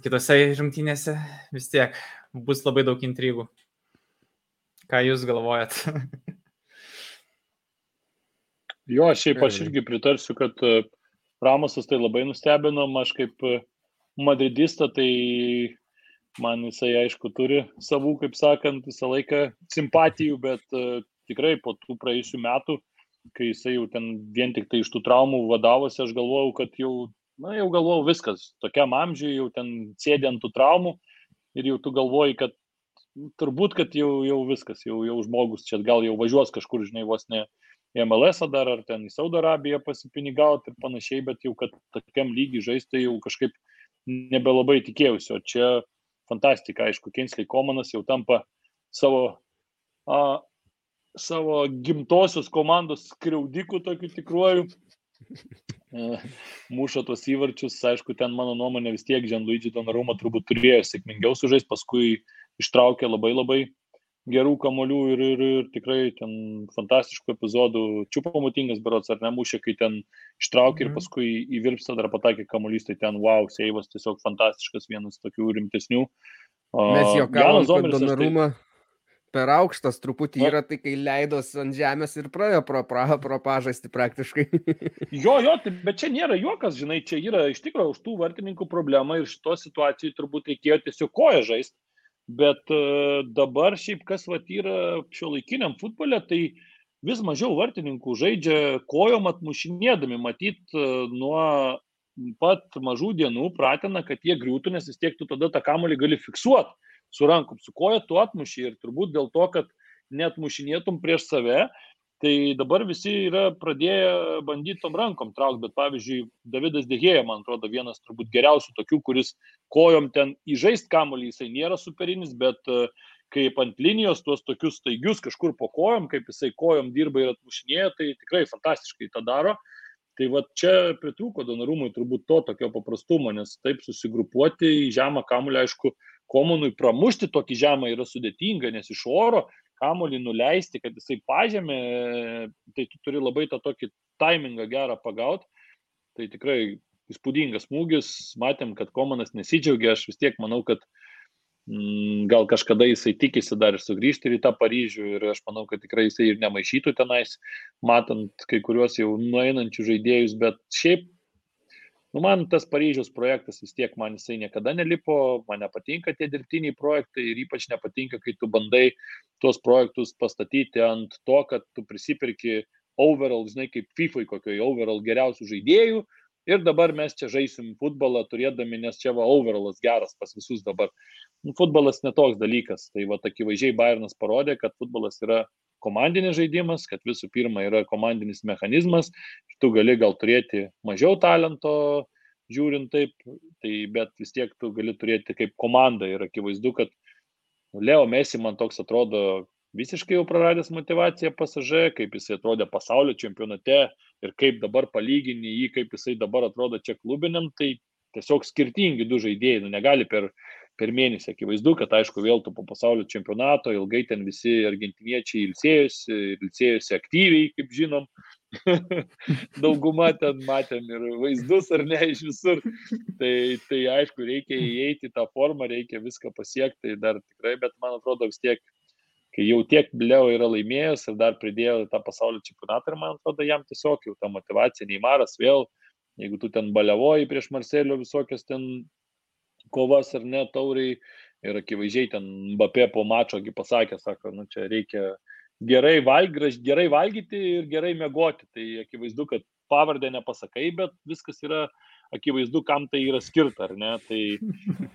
Kitose rungtynėse vis tiek bus labai daug intrigų. Ką jūs galvojat? jo, šiaip aš irgi pritarsiu, kad e, Ramosas tai labai nustebino, aš kaip e, madridista, tai man jisai aišku turi savų, kaip sakant, visą laiką simpatijų, bet e, tikrai po tų praėjusių metų, kai jisai jau ten vien tik tai iš tų traumų vadavosi, aš galvojau, kad jau, na, jau galvojau viskas, tokiam amžiui jau ten sėdė ant tų traumų ir jau tu galvoji, kad turbūt, kad jau, jau viskas, jau, jau žmogus čia gal jau važiuos kažkur, žinai, vos ne į MLS dar ar ten į Saudo Arabiją pasipinigauti ir panašiai, bet jau kad tokiam lygiai žaisti tai jau kažkaip nebelabai tikėjausi, o čia fantastika, aišku, Kinsley Komanas jau tampa savo a, savo gimtosios komandos skriaudikų tokiu tikruoju. E, muša tuos įvarčius, aišku, ten mano nuomonė vis tiek Žanluidži Donarumo turbūt turėjo sėkmingiau sužaisti, paskui ištraukė labai labai gerų kamolių ir, ir, ir tikrai ten fantastiškų epizodų. Čiupo mutingas berots ar nemušė, kai ten ištraukė ir mhm. paskui į virpstą dar patakė kamuolys, tai ten wow, seivas tiesiog fantastiškas, vienas tokių rimtesnių. Mes juokavom, kad Donarumą tai per aukštas truputį yra, tai kai leidos ant žemės ir praėjo pro, pro, pro pažastį praktiškai. jo, jo, tai, bet čia nėra juokas, žinai, čia yra iš tikrųjų už tų vartininkų problema ir šito situacijai turbūt reikėjo tiesiog koją žaisti. Bet uh, dabar šiaip kas vat yra šio laikiniam futbole, tai vis mažiau vartininkų žaidžia kojom atmušinėdami, matyt, uh, nuo pat mažų dienų pratina, kad jie griūtų, nes vis tiek tu tada tą kamolį gali fiksuoti su rankom, su koja tu atmuši ir turbūt dėl to, kad net mušinėtum prieš save, tai dabar visi yra pradėję bandyti tom rankom traukti, bet pavyzdžiui, Davidas Degėja, man atrodo, vienas turbūt geriausių tokių, kuris kojom ten įžaist kamuolį, jisai nėra superinis, bet kaip ant linijos, tuos tokius staigius kažkur po kojom, kaip jisai kojom dirba ir atmušinėja, tai tikrai fantastiškai tą daro. Tai va čia pritrūko Donarumui turbūt to tokio paprastumo, nes taip susigrupuoti į žemą kamulį, aišku, komunui pramušti tokį žemą yra sudėtinga, nes iš oro kamulį nuleisti, kad jisai pažemė, tai tu turi labai tą tokį timingą gerą pagauti. Tai tikrai įspūdingas smūgis, matėm, kad komanas nesidžiaugia, aš vis tiek manau, kad Mm, gal kažkada jisai tikisi dar ir sugrįžti į tą Paryžių ir aš manau, kad tikrai jisai ir nemaišytų tenais, matant kai kuriuos jau nueinančių žaidėjus, bet šiaip, nu man tas Paryžiaus projektas vis tiek man jisai niekada nelipo, man nepatinka tie dirbtiniai projektai ir ypač nepatinka, kai tu bandai tuos projektus pastatyti ant to, kad tu prisipirki overall, žinai, kaip FIFA kokioje overall geriausių žaidėjų, Ir dabar mes čia žaisim futbolą turėdami, nes čia va overallas geras pas visus dabar. Nu, futbolas netoks dalykas. Tai va akivaizdžiai Bayernas parodė, kad futbolas yra komandinis žaidimas, kad visų pirma yra komandinis mechanizmas. Tu gali gal turėti mažiau talento, žiūrint taip, tai bet vis tiek tu gali turėti kaip komanda. Ir akivaizdu, kad Leo Messi man toks atrodo visiškai jau praradęs motivaciją pasažė, kaip jisai atrodė pasaulio čempionate ir kaip dabar palygini jį, kaip jisai dabar atrodo čia klubiniam, tai tiesiog skirtingi du žaidėjai, nu negali per, per mėnesį, akivaizdu, kad aišku vėl tu po pasaulio čempionato, ilgai ten visi argentiniečiai ilsėjosi, ilsėjosi aktyviai, kaip žinom, dauguma ten matėm ir vaizdus ar ne iš visur. Tai, tai aišku, reikia įeiti tą formą, reikia viską pasiekti, tai dar tikrai, bet man atrodo vis tiek kai jau tiek Leo yra laimėjęs ir dar pridėjo tą pasaulio čempionatą ir man atrodo jam tiesiog jau ta motivacija neįmaras vėl, jeigu tu ten balevoji prieš Marselio visokias ten kovas ar ne tauriai ir akivaizdžiai ten Mbappé po mačo pasakė, sako, nu čia reikia gerai, valg, gerai valgyti ir gerai mėgoti. Tai akivaizdu, kad pavardę nepasakai, bet viskas yra akivaizdu, kam tai yra skirta, ar ne? Tai,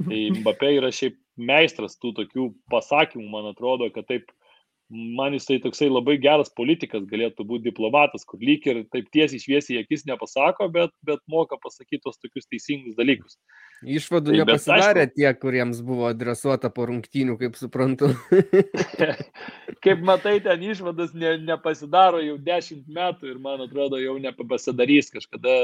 tai Mbappé yra šiaip meistras tų tokių pasakymų, man atrodo, kad taip, man jisai toksai labai geras politikas galėtų būti diplomatas, kur lyg ir taip tiesiai šviesiai akis nepasako, bet, bet moka pasakyti tos tokius teisingus dalykus. Išvadų tai, nepasidarė aišku, tie, kuriems buvo adresuota po rungtynių, kaip suprantu. kaip matai, ten išvadas ne, nepasidaro jau dešimt metų ir man atrodo jau nepasidarys kažkada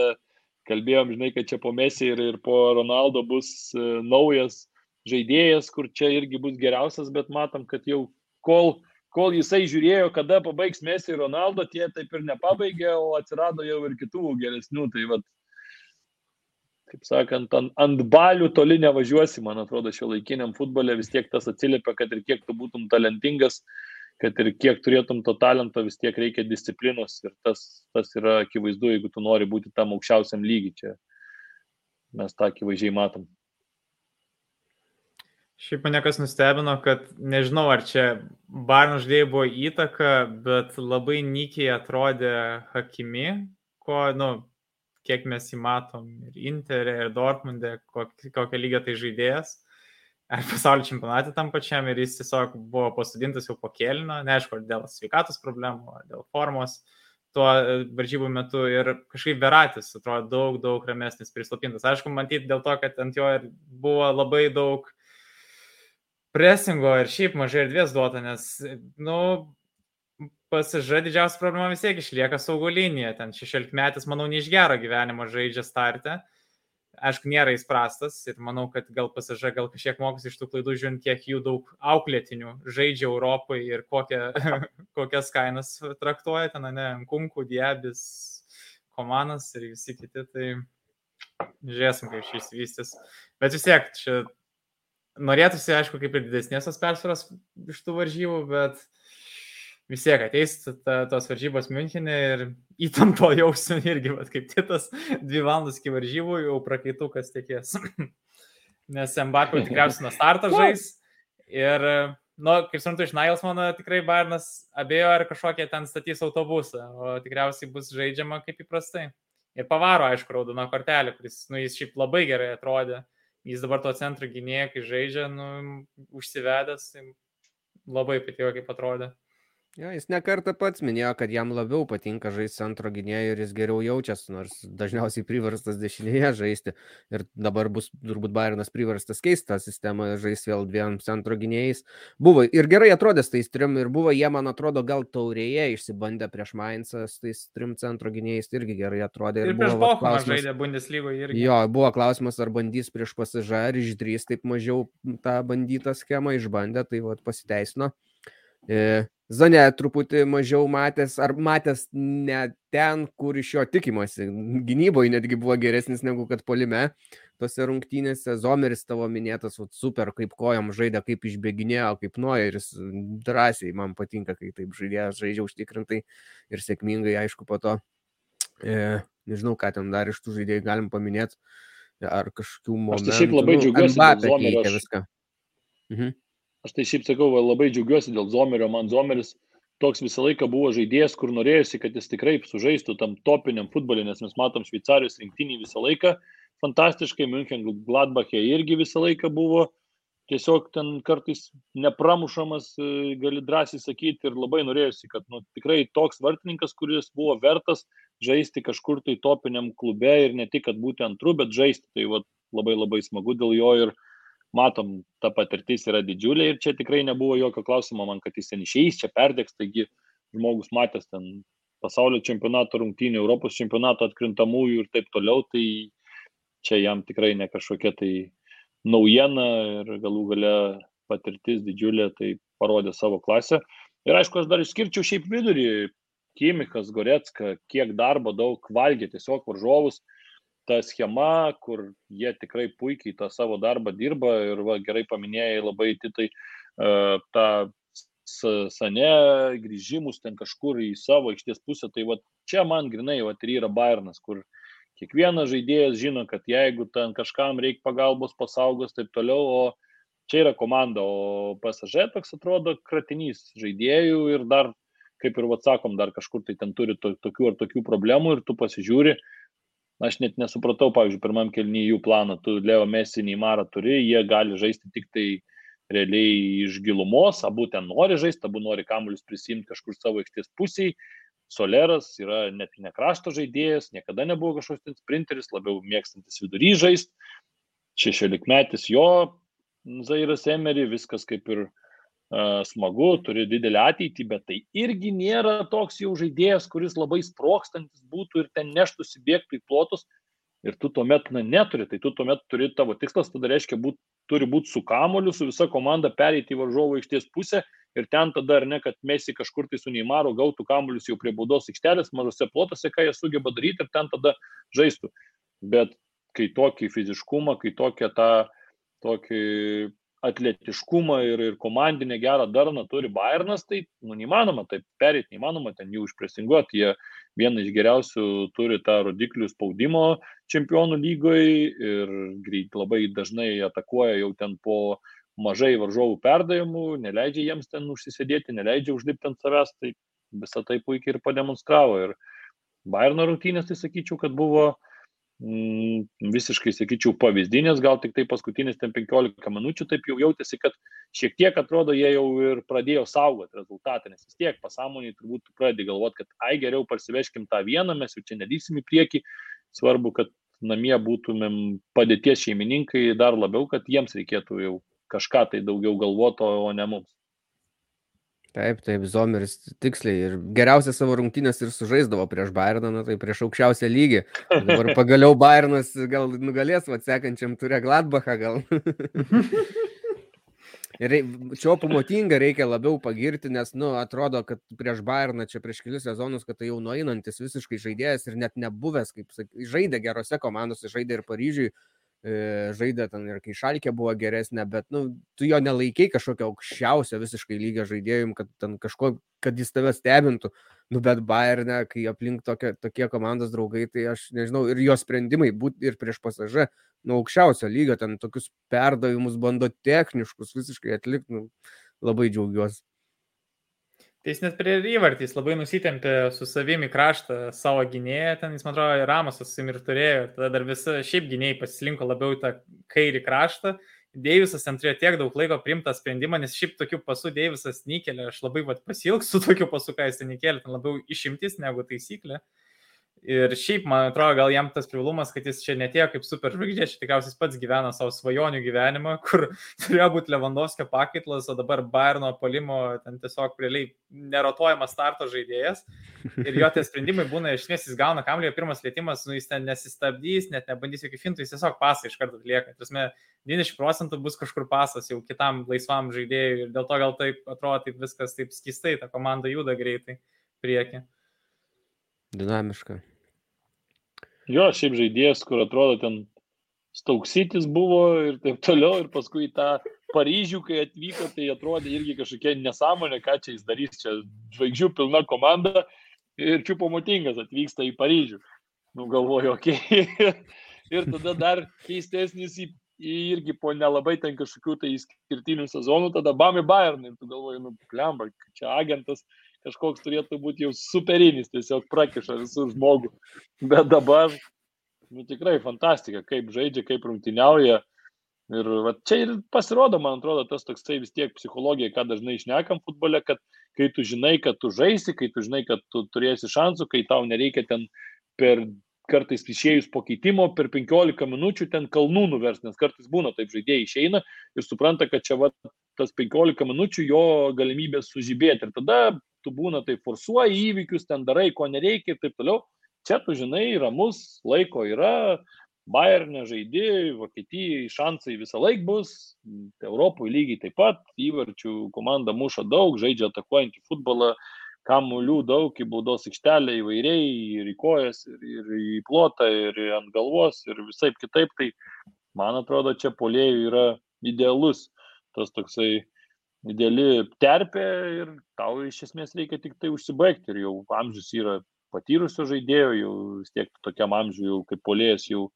kalbėjom, žinai, kad čia po Messi ir, ir po Ronaldo bus uh, naujas žaidėjas, kur čia irgi bus geriausias, bet matom, kad jau kol, kol jisai žiūrėjo, kada pabaigs Messi ir Ronaldo, tie taip ir nepabaigė, o atsirado jau ir kitų geresnių. Tai vad, kaip sakant, ant, ant balių toli nevažiuosi, man atrodo, šio laikiniam futbole vis tiek tas atsiliepia, kad ir kiek tu būtum talentingas, kad ir kiek turėtum to talento, vis tiek reikia disciplinos ir tas, tas yra akivaizdu, jeigu tu nori būti tam aukščiausiam lygiai. Čia mes tą akivaizdžiai matom. Šiaip mane kas nustebino, kad nežinau, ar čia Barno žaidėjai buvo įtaka, bet labai nykiai atrodė Hakimi, ko, nu, kiek mes jį matom ir Interė, ir Dortmundė, kokią lygą tai žaidėjas ar pasaulio čempionate tam pačiam ir jis tiesiog buvo pasodintas jau po kėlinio, neaišku, ar dėl sveikatos problemų, ar dėl formos tuo e, varžybų metu ir kažkaip Veratis atrodo daug, daug ramesnis, prislopintas. Aišku, matyti dėl to, kad ant jo buvo labai daug presingo ir šiaip mažai erdvės duota, nes, nu, pasiža didžiausia problema vis tiek išlieka saugo linija. Ten 16 metais, manau, ne iš gero gyvenimo žaidžia startę aišku, nėra jis prastas ir manau, kad gal pasiža, gal kažkiek mokosi iš tų klaidų, žiūrint, kiek jų daug auklėtinių žaidžia Europai ir kokią, kokias kainas traktuoja ten, ne, Kunkų, Diabis, Komanas ir visi kiti, tai žiūrėsim, kaip šis vystys. Bet vis tiek, čia norėtųsi, aišku, kaip ir didesnės tos persvaros iš tų varžybų, bet vis tiek ateis ta, tos varžybos Münchenė ir įtampo jausim irgi, bet kaip kitas, dvi valandas iki varžybų jau prakaitukas tiekės. Nes Mbappé tikriausiai nuo starto žais ir, nu, kaip suprantu, iš Nails mano tikrai Barnas abejo, ar kažkokie ten statys autobusą, o tikriausiai bus žaidžiama kaip įprastai. Ir pavaro, aišku, raudona kortelė, kuris, nu, jis šiaip labai gerai atrodė. Jis dabar to centro gynėja, kai žaidžia, nu, užsivedęs, tai labai patiko, kaip atrodė. Ja, jis nekartą pats minėjo, kad jam labiau patinka žaisti centro gynėjų ir jis geriau jaučiasi, nors dažniausiai priverstas dešinėje žaisti. Ir dabar bus turbūt Bairnas priverstas keisti tą sistemą ir žaisti vėl dviem centro gynėjais. Buvo ir gerai atrodęs tais trim ir buvo jie, man atrodo, gal taurėje išsibandę prieš Mainzą tais trim centro gynėjais irgi gerai atrodė. Ir, ir prieš Bochumą žaidė Bundeslygoje irgi. Jo, buvo klausimas, ar bandys prieš pasižą, ar išdrys taip mažiau tą bandytą schemą išbandę, tai vad pasiteisino. E, Zone truputį mažiau matęs, ar matęs ne ten, kur iš jo tikimasi. Gynyboje netgi buvo geresnis negu kad polime tose rungtynėse. Zomeris tavo minėtas, vat, super, kaip kojam žaidė, kaip išbėginėjo, kaip nuojeris. Drąsiai man patinka, kai taip žaidė, žaidžia užtikrintai ir sėkmingai, aišku, po to. E, nežinau, ką ten dar iš tų žaidėjų galim paminėti. Ar kažkokių momentų. Aš šiaip labai nu, džiaugiuosi. Mbappé keitė viską. Mhm. Aš tai šiaip sakau, va, labai džiaugiuosi dėl Zomerio. Man Zomeris toks visą laiką buvo žaidėjas, kur norėjusi, kad jis tikrai sužaistų tam topiniam futbolė, nes mes matom Šveicarijos rinktinį visą laiką. Fantastiškai, München Gladbachė irgi visą laiką buvo. Tiesiog ten kartais nepramušamas, e, gali drąsiai sakyti, ir labai norėjusi, kad nu, tikrai toks vartininkas, kuris buvo vertas žaisti kažkur tai topiniam klube ir ne tik, kad būti antru, bet žaisti. Tai va, labai labai smagu dėl jo ir uh, matom, ta patirtis yra didžiulė ir čia tikrai nebuvo jokio klausimo man, kad jis ten išeis, čia perdėks, taigi žmogus matęs ten pasaulio čempionato rungtynių, Europos čempionato atkrintamųjų ir taip toliau, tai čia jam tikrai ne kažkokia tai naujiena ir galų gale patirtis didžiulė, tai parodė savo klasę. Ir aišku, aš dar išskirčiau šiaip vidurį, Kimikas, Goretska, kiek darbo daug valgė tiesiog varžovus, ta schema, kur jie tikrai puikiai tą savo darbą dirba ir va, gerai paminėjai labai titai uh, tą sane grįžimus ten kažkur į savo aikštės pusę, tai va čia man grinai va ir yra Bairnas, kur kiekvienas žaidėjas žino, kad jeigu ten kažkam reikia pagalbos pasaugos, taip toliau, o čia yra komanda, o PSG toks atrodo kratinys žaidėjų ir dar, kaip ir atsakom, dar kažkur tai ten turi to, tokių ar tokių problemų ir tu pasižiūri, Aš net nesupratau, pavyzdžiui, pirmam kelnyje jų planą, tu Leo Mesi, Neimarą turi, jie gali žaisti tik tai realiai iš gilumos, abu ten nori žaisti, abu nori kamuolius prisimti kažkur savo aikštės pusiai. Soleras yra net ne krašto žaidėjas, niekada nebuvo kažkoks sprinteris, labiau mėgstantis vidury žaisti. Šešiolikmetis jo Zairas Emery, viskas kaip ir uh, smagu, turi didelį ateitį, bet tai irgi nėra toks jau žaidėjas, kuris labai sprokstantis būtų ir ten neštųsi bėgtų į plotus. Ir tu tuomet na, neturi, tai tu tuomet turi tavo tikslas, tada reiškia, būt, turi būti su kamoliu, su visa komanda pereiti į varžovo aikštės pusę ir ten tada ar ne, kad mesi kažkur tai su Neimaro gautų kamolius jau prie baudos aikštelės, mažose plotose, ką jie sugeba daryti ir ten tada žaistų. Bet kai tokį fiziškumą, kai tokią tą tokį atletiškumą ir, ir komandinę gerą darną turi Bayernas, tai nu, neįmanoma taip perėti, neįmanoma ten jų išpresinguoti. Jie vieną iš geriausių turi tą rodiklių spaudimo čempionų lygoje ir greit labai dažnai atakuoja jau ten po mažai varžovų perdavimų, neleidžia jiems ten užsisėdėti, neleidžia užlipti ant savęs, tai visą tai puikiai ir pademonstravo. Ir Bayerno rungtynės, tai sakyčiau, kad buvo Mm, visiškai, sakyčiau, pavyzdinės, gal tik tai paskutinis ten 15 minučių taip jau jautėsi, kad šiek tiek atrodo, jie jau ir pradėjo saugoti rezultatą, nes vis tiek pasąmoniai turbūt pradedi galvoti, kad ai geriau parsiveškim tą vieną, mes jau čia nedysim į priekį, svarbu, kad namie būtumėm padėties šeimininkai dar labiau, kad jiems reikėtų jau kažką tai daugiau galvoto, o ne mums. Taip, taip, Zomeris tiksliai ir geriausia savo rungtynės ir sužaisdavo prieš Bayerną, na tai prieš aukščiausią lygį. Dabar pagaliau Bayernas gal nugalės, va, sekančiam turė Gladbachą gal. ir čia pamotinga reikia labiau pagirti, nes, nu, atrodo, kad prieš Bayerną čia prieš kelius sezonus, kad tai jau nueinantis visiškai žaidėjas ir net nebuvęs, kaip sakai, žaidė gerose komandose, žaidė ir Paryžiui, žaidė ten ir kai šalkė buvo geresnė, bet nu, tu jo nelaikiai kažkokio aukščiausio visiškai lygio žaidėjim, kad ten kažko, kad jis tave stebintų. Nu, bet Bayerne, kai aplink tokie, tokie komandos draugai, tai aš nežinau, ir jo sprendimai būti ir prieš pasažą, nu, aukščiausio lygio, ten tokius perdavimus bando techniškus visiškai atlikti, nu, labai džiaugiuosi. Tai jis net prie įvartys labai nusitempė su savimi kraštą savo gynėją, ten jis, man atrodo, Ramosas sim ir turėjo, tada dar visi šiaip gynėjai pasislinko labiau tą kairį kraštą Deivisas ten turėjo tiek daug laiko priimtą sprendimą, nes šiaip tokių pasų Deivisas nekelia, aš labai vat, pasilgsiu tokių pasų, ką jis ten nekelia, ten labiau išimtis negu taisyklė. Ir šiaip, man atrodo, gal jam tas privalumas, kad jis čia netėjo kaip super žvaigždė, čia tikriausiai pats gyvena savo svajonių gyvenimą, kur turėjo būti Lewandowskio pakaitlas, o dabar Bayerno palimo ten tiesiog realiai nerotuojamas starto žaidėjas. Ir jo tie sprendimai būna iš ties, jis gauna kamlį, pirmas lėtimas, nu jis ten nesistabdys, net nebandys jokių fintų, jis tiesiog pasą iš karto atlieka. Tasme, 90 procentų bus kažkur pasas jau kitam laisvam žaidėjui ir dėl to gal taip atrodo, taip viskas taip skistai, ta komanda juda greitai prieki. Dinamiška. Jo, šiaip žaidėjas, kur atrodo ten Stauksytis buvo ir taip toliau, ir paskui tą Paryžių, kai atvyko, tai atrodė irgi kažkokia nesąmonė, ką čia jis darys, čia žvaigždžių pilna komanda ir čiupomotingas atvyksta į Paryžių. Nu, galvoju, okei. Okay. ir tada dar keistesnis į, irgi po nelabai ten kažkokių tai skirtinių sezonų, tada Bami Bayern ir tu galvoji, nu, klemba, čia agentas kažkoks turėtų būti jau superinis, tiesiog prakiša visų žmogų. Bet dabar, nu tikrai fantastika, kaip žaidžia, kaip rungtyniauja. Ir va, čia ir pasirodo, man atrodo, tas toksai vis tiek psichologija, ką dažnai išnekam futbole, kad kai tu žinai, kad tu žaisi, kai tu žinai, kad tu turėsi šansų, kai tau nereikia ten per kartais išėjus po keitimo per 15 minučių ten kalnų nuvers, nes kartais būna taip žaidėjai išeina ir supranta, kad čia va, tas 15 minučių jo galimybės sužibėti. Ir tada tu būna tai forsuoji įvykius, ten darai, ko nereikia ir taip toliau. Čia tu žinai, ramus, laiko yra, Bayernė žaidėjai, Vokietijai šansai visą laiką bus, Europoje lygiai taip pat, įvarčių komanda muša daug, žaidžia atakuojantį futbolą, kamuolių daug į baudos aikštelę įvairiai, ir į kojas, ir, ir į plotą, ir ant galvos, ir visai kitaip, tai man atrodo, čia polėjų yra idealus tas toksai ideali terpė ir tau iš esmės reikia tik tai užsibaigti. Ir jau amžius yra patyrusio žaidėjo, jau vis tiek tokiam amžiui, jau kaip polėjas, jau,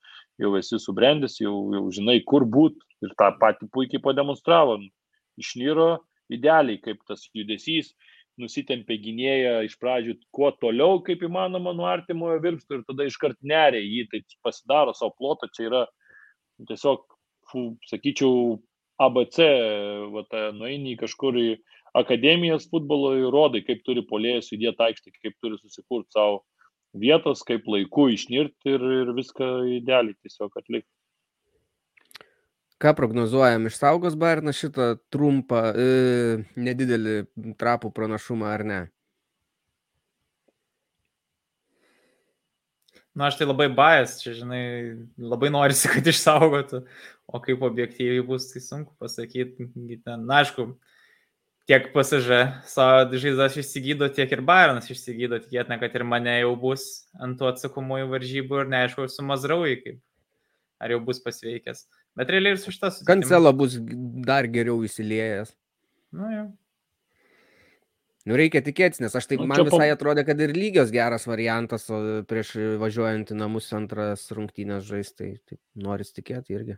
jau esi subrendęs, jau, jau žinai, kur būt. Ir tą patį puikiai pademonstravo. Išnyro idealiai, kaip tas judesys, nusitempė gynėją iš pradžių kuo toliau, kaip įmanoma, nuo artimojo virpsto ir tada iškart neria jį, tai pasidaro savo plotą, čia yra tiesiog, fu, sakyčiau, ABC, va, nueini kažkur į akademijas futbolo ir rodai, kaip turi polėjas judėti aikštį, kaip turi susikurti savo vietos, kaip laiku išnirti ir, ir viską idealiai tiesiog atlikti. Ką prognozuojam, išsaugos Bairnas šitą trumpą, e, nedidelį trapų pranašumą ar ne? Na, aš tai labai bajas, čia, žinai, labai norisi, kad išsaugotų, o kaip objektyviai bus, tai sunku pasakyti. Na, aišku, tiek pasižė savo žaizdas išsigydo, tiek ir Bayernas išsigydo, tikėtina, kad ir mane jau bus ant tų atsakomųjų varžybų ir neaišku, su Mazraui, kaip, ar jau bus pasveikęs. Bet realiai ir su šitas. Kancelo bus dar geriau įsiliejęs. Nu, jau. Nu, reikia tikėtis, nes aš taip, nu, man visai pa... atrodė, kad ir lygios geras variantas, o prieš važiuojant į namus antras rungtynės žaisti, tai, noris tikėti irgi.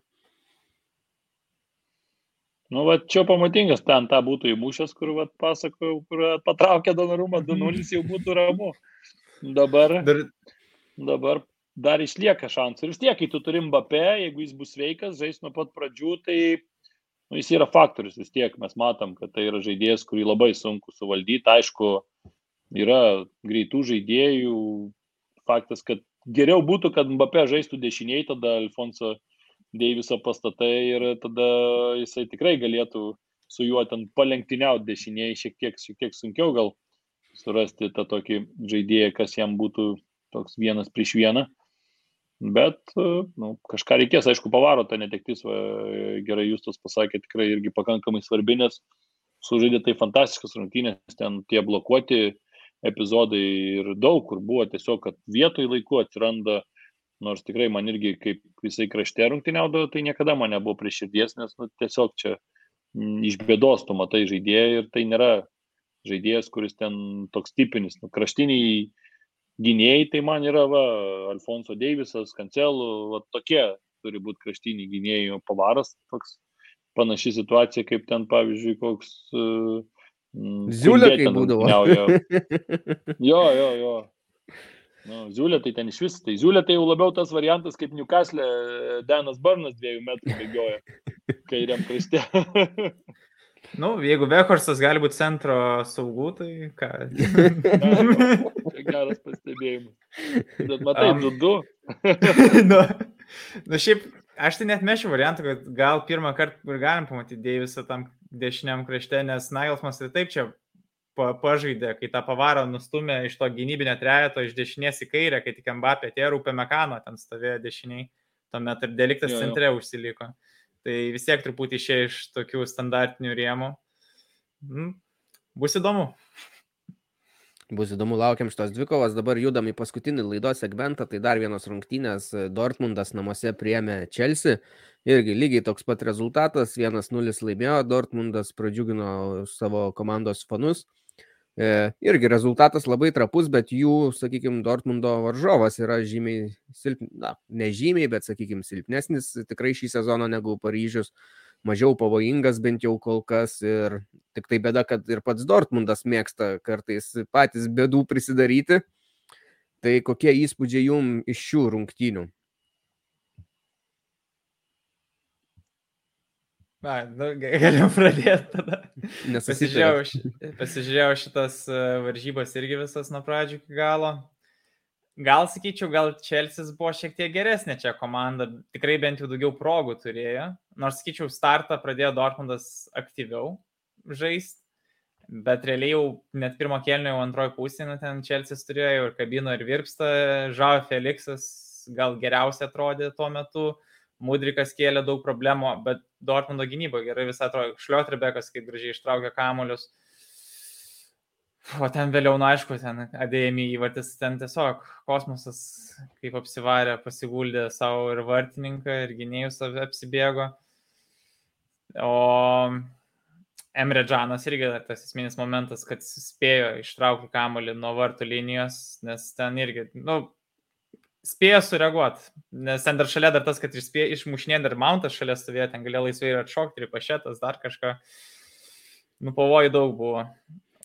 Nu, va, čia pamatingas ten tą būtų įmušęs, kur va, pasakojau, kur patraukė Donarumą 2-0, jau būtų ramu. Dabar, dar, dabar dar išlieka šansų. Ir vis tiek, kai tu turim Mbappé, jeigu jis bus sveikas, žais nuo pat pradžių, tai nu, jis yra faktorius vis tiek, mes matom, kad tai yra žaidėjas, kurį labai sunku suvaldyti. Aišku, yra greitų žaidėjų, faktas, kad geriau būtų, kad Mbappé žaistų dešiniai, tada Alfonso Deiviso pastatai ir tada jisai tikrai galėtų su juo ten palenktyniauti dešiniai, šiek tiek, šiek tiek sunkiau gal surasti tą tokį žaidėją, kas jam būtų toks vienas prieš vieną. Bet nu, kažką reikės, aišku, pavaro ta netektis, va, gerai Justas pasakė, tikrai irgi pakankamai svarbi, nes sužaidė tai fantastiškas rungtynės, ten tie blokuoti epizodai ir daug kur buvo tiesiog, kad vietoj laiku atsiranda, nors tikrai man irgi kaip visai krašte rungtyniaudavo, tai niekada man nebuvo prie širdies, nes nu, tiesiog čia m, iš bėdos tu matai žaidėją ir tai nėra žaidėjas, kuris ten toks tipinis, nu, kraštiniai gynėjai tai man yra va, Alfonso Deivisas, Kancelu, va, tokie turi būti kraštiniai gynėjai, o pavaras toks panaši situacija kaip ten, pavyzdžiui, koks... Uh, Ziulė, kai būdavo. jo, jo, jo. Nu, Ziulė tai ten iš vis, tai Ziulė tai jau labiau tas variantas, kaip Newcastle Danas Barnas dviejų metrų bėgioja kairiam krašte. Nu, jeigu Vekorsas gali būti centro saugų, tai ką? Geras pastebėjimas. Bet matai, um, du du. nu, nu, šiaip, aš tai net mešiu variantą, kad gal pirmą kartą ir galim pamatyti Deivisą tam dešiniam krašte, nes Nailsmas ir taip čia pa, pažaidė, kai tą pavarą nustumė iš to gynybinio trejeto iš dešinės į kairę, kai tik Mbappé atėjo, Rūpė Mekano ten stovėjo dešiniai, tuomet ir deliktas jo, jo. centre užsiliko. Tai vis tiek truputį išėjo iš tokių standartinių rėmų. Mm, bus įdomu. Bus įdomu, laukiam šitos dvikovos. Dabar judam į paskutinį laidos segmentą. Tai dar vienos rungtynės. Dortmundas namuose priemė Chelsea. Irgi lygiai toks pat rezultatas. 1-0 laimėjo. Dortmundas pradžiugino savo komandos fanus. E, irgi rezultatas labai trapus, bet jų, sakykime, Dortmundo varžovas yra žymiai silpnesnis, na, nežymiai, bet, sakykime, silpnesnis tikrai šį sezoną negu Paryžius, mažiau pavojingas bent jau kol kas ir tik tai bėda, kad ir pats Dortmundas mėgsta kartais patys bėdų prisidaryti. Tai kokie įspūdžiai jum iš šių rungtynių? Na, nu, galim pradėti tada. Pasižiūrėjau, pasižiūrėjau šitas e, varžybas irgi visas nuo pradžių iki galo. Gal sakyčiau, gal Čelsis buvo šiek tiek geresnė čia komanda, tikrai bent jau daugiau progų turėjo. Nors sakyčiau, startą pradėjo Dortmundas aktyviau žaisti, bet realiai jau net pirmo kelnio jau antroji pusė, nu, ten Čelsis turėjo ir kabino ir virpsta, Žao Felixas gal geriausiai atrodė tuo metu. Uh, Mudrikas kėlė daug problemų, bet Dortmundo gynyba gerai visą atrodo. Šliotrebekas kaip gražiai ištraukė kamuolius. O ten vėliau, na aišku, ten adėjami įvartis, ten tiesiog kosmosas kaip apsivarė, pasiguldė savo ir vartininką, ir gynėjus apsibėgo. O Emre Džanas irgi tas esminis momentas, kad spėjo ištraukti kamuolį nuo vartų linijos, nes ten irgi, nu, spėjo sureaguoti, nes ten dar šalia dar tas, kad išspėjo, išmušnė dar mountas šalia stovėjo, ten galėjo laisvai ir atšokti, ir pašėtas, dar kažką. Nu, pavojų daug buvo.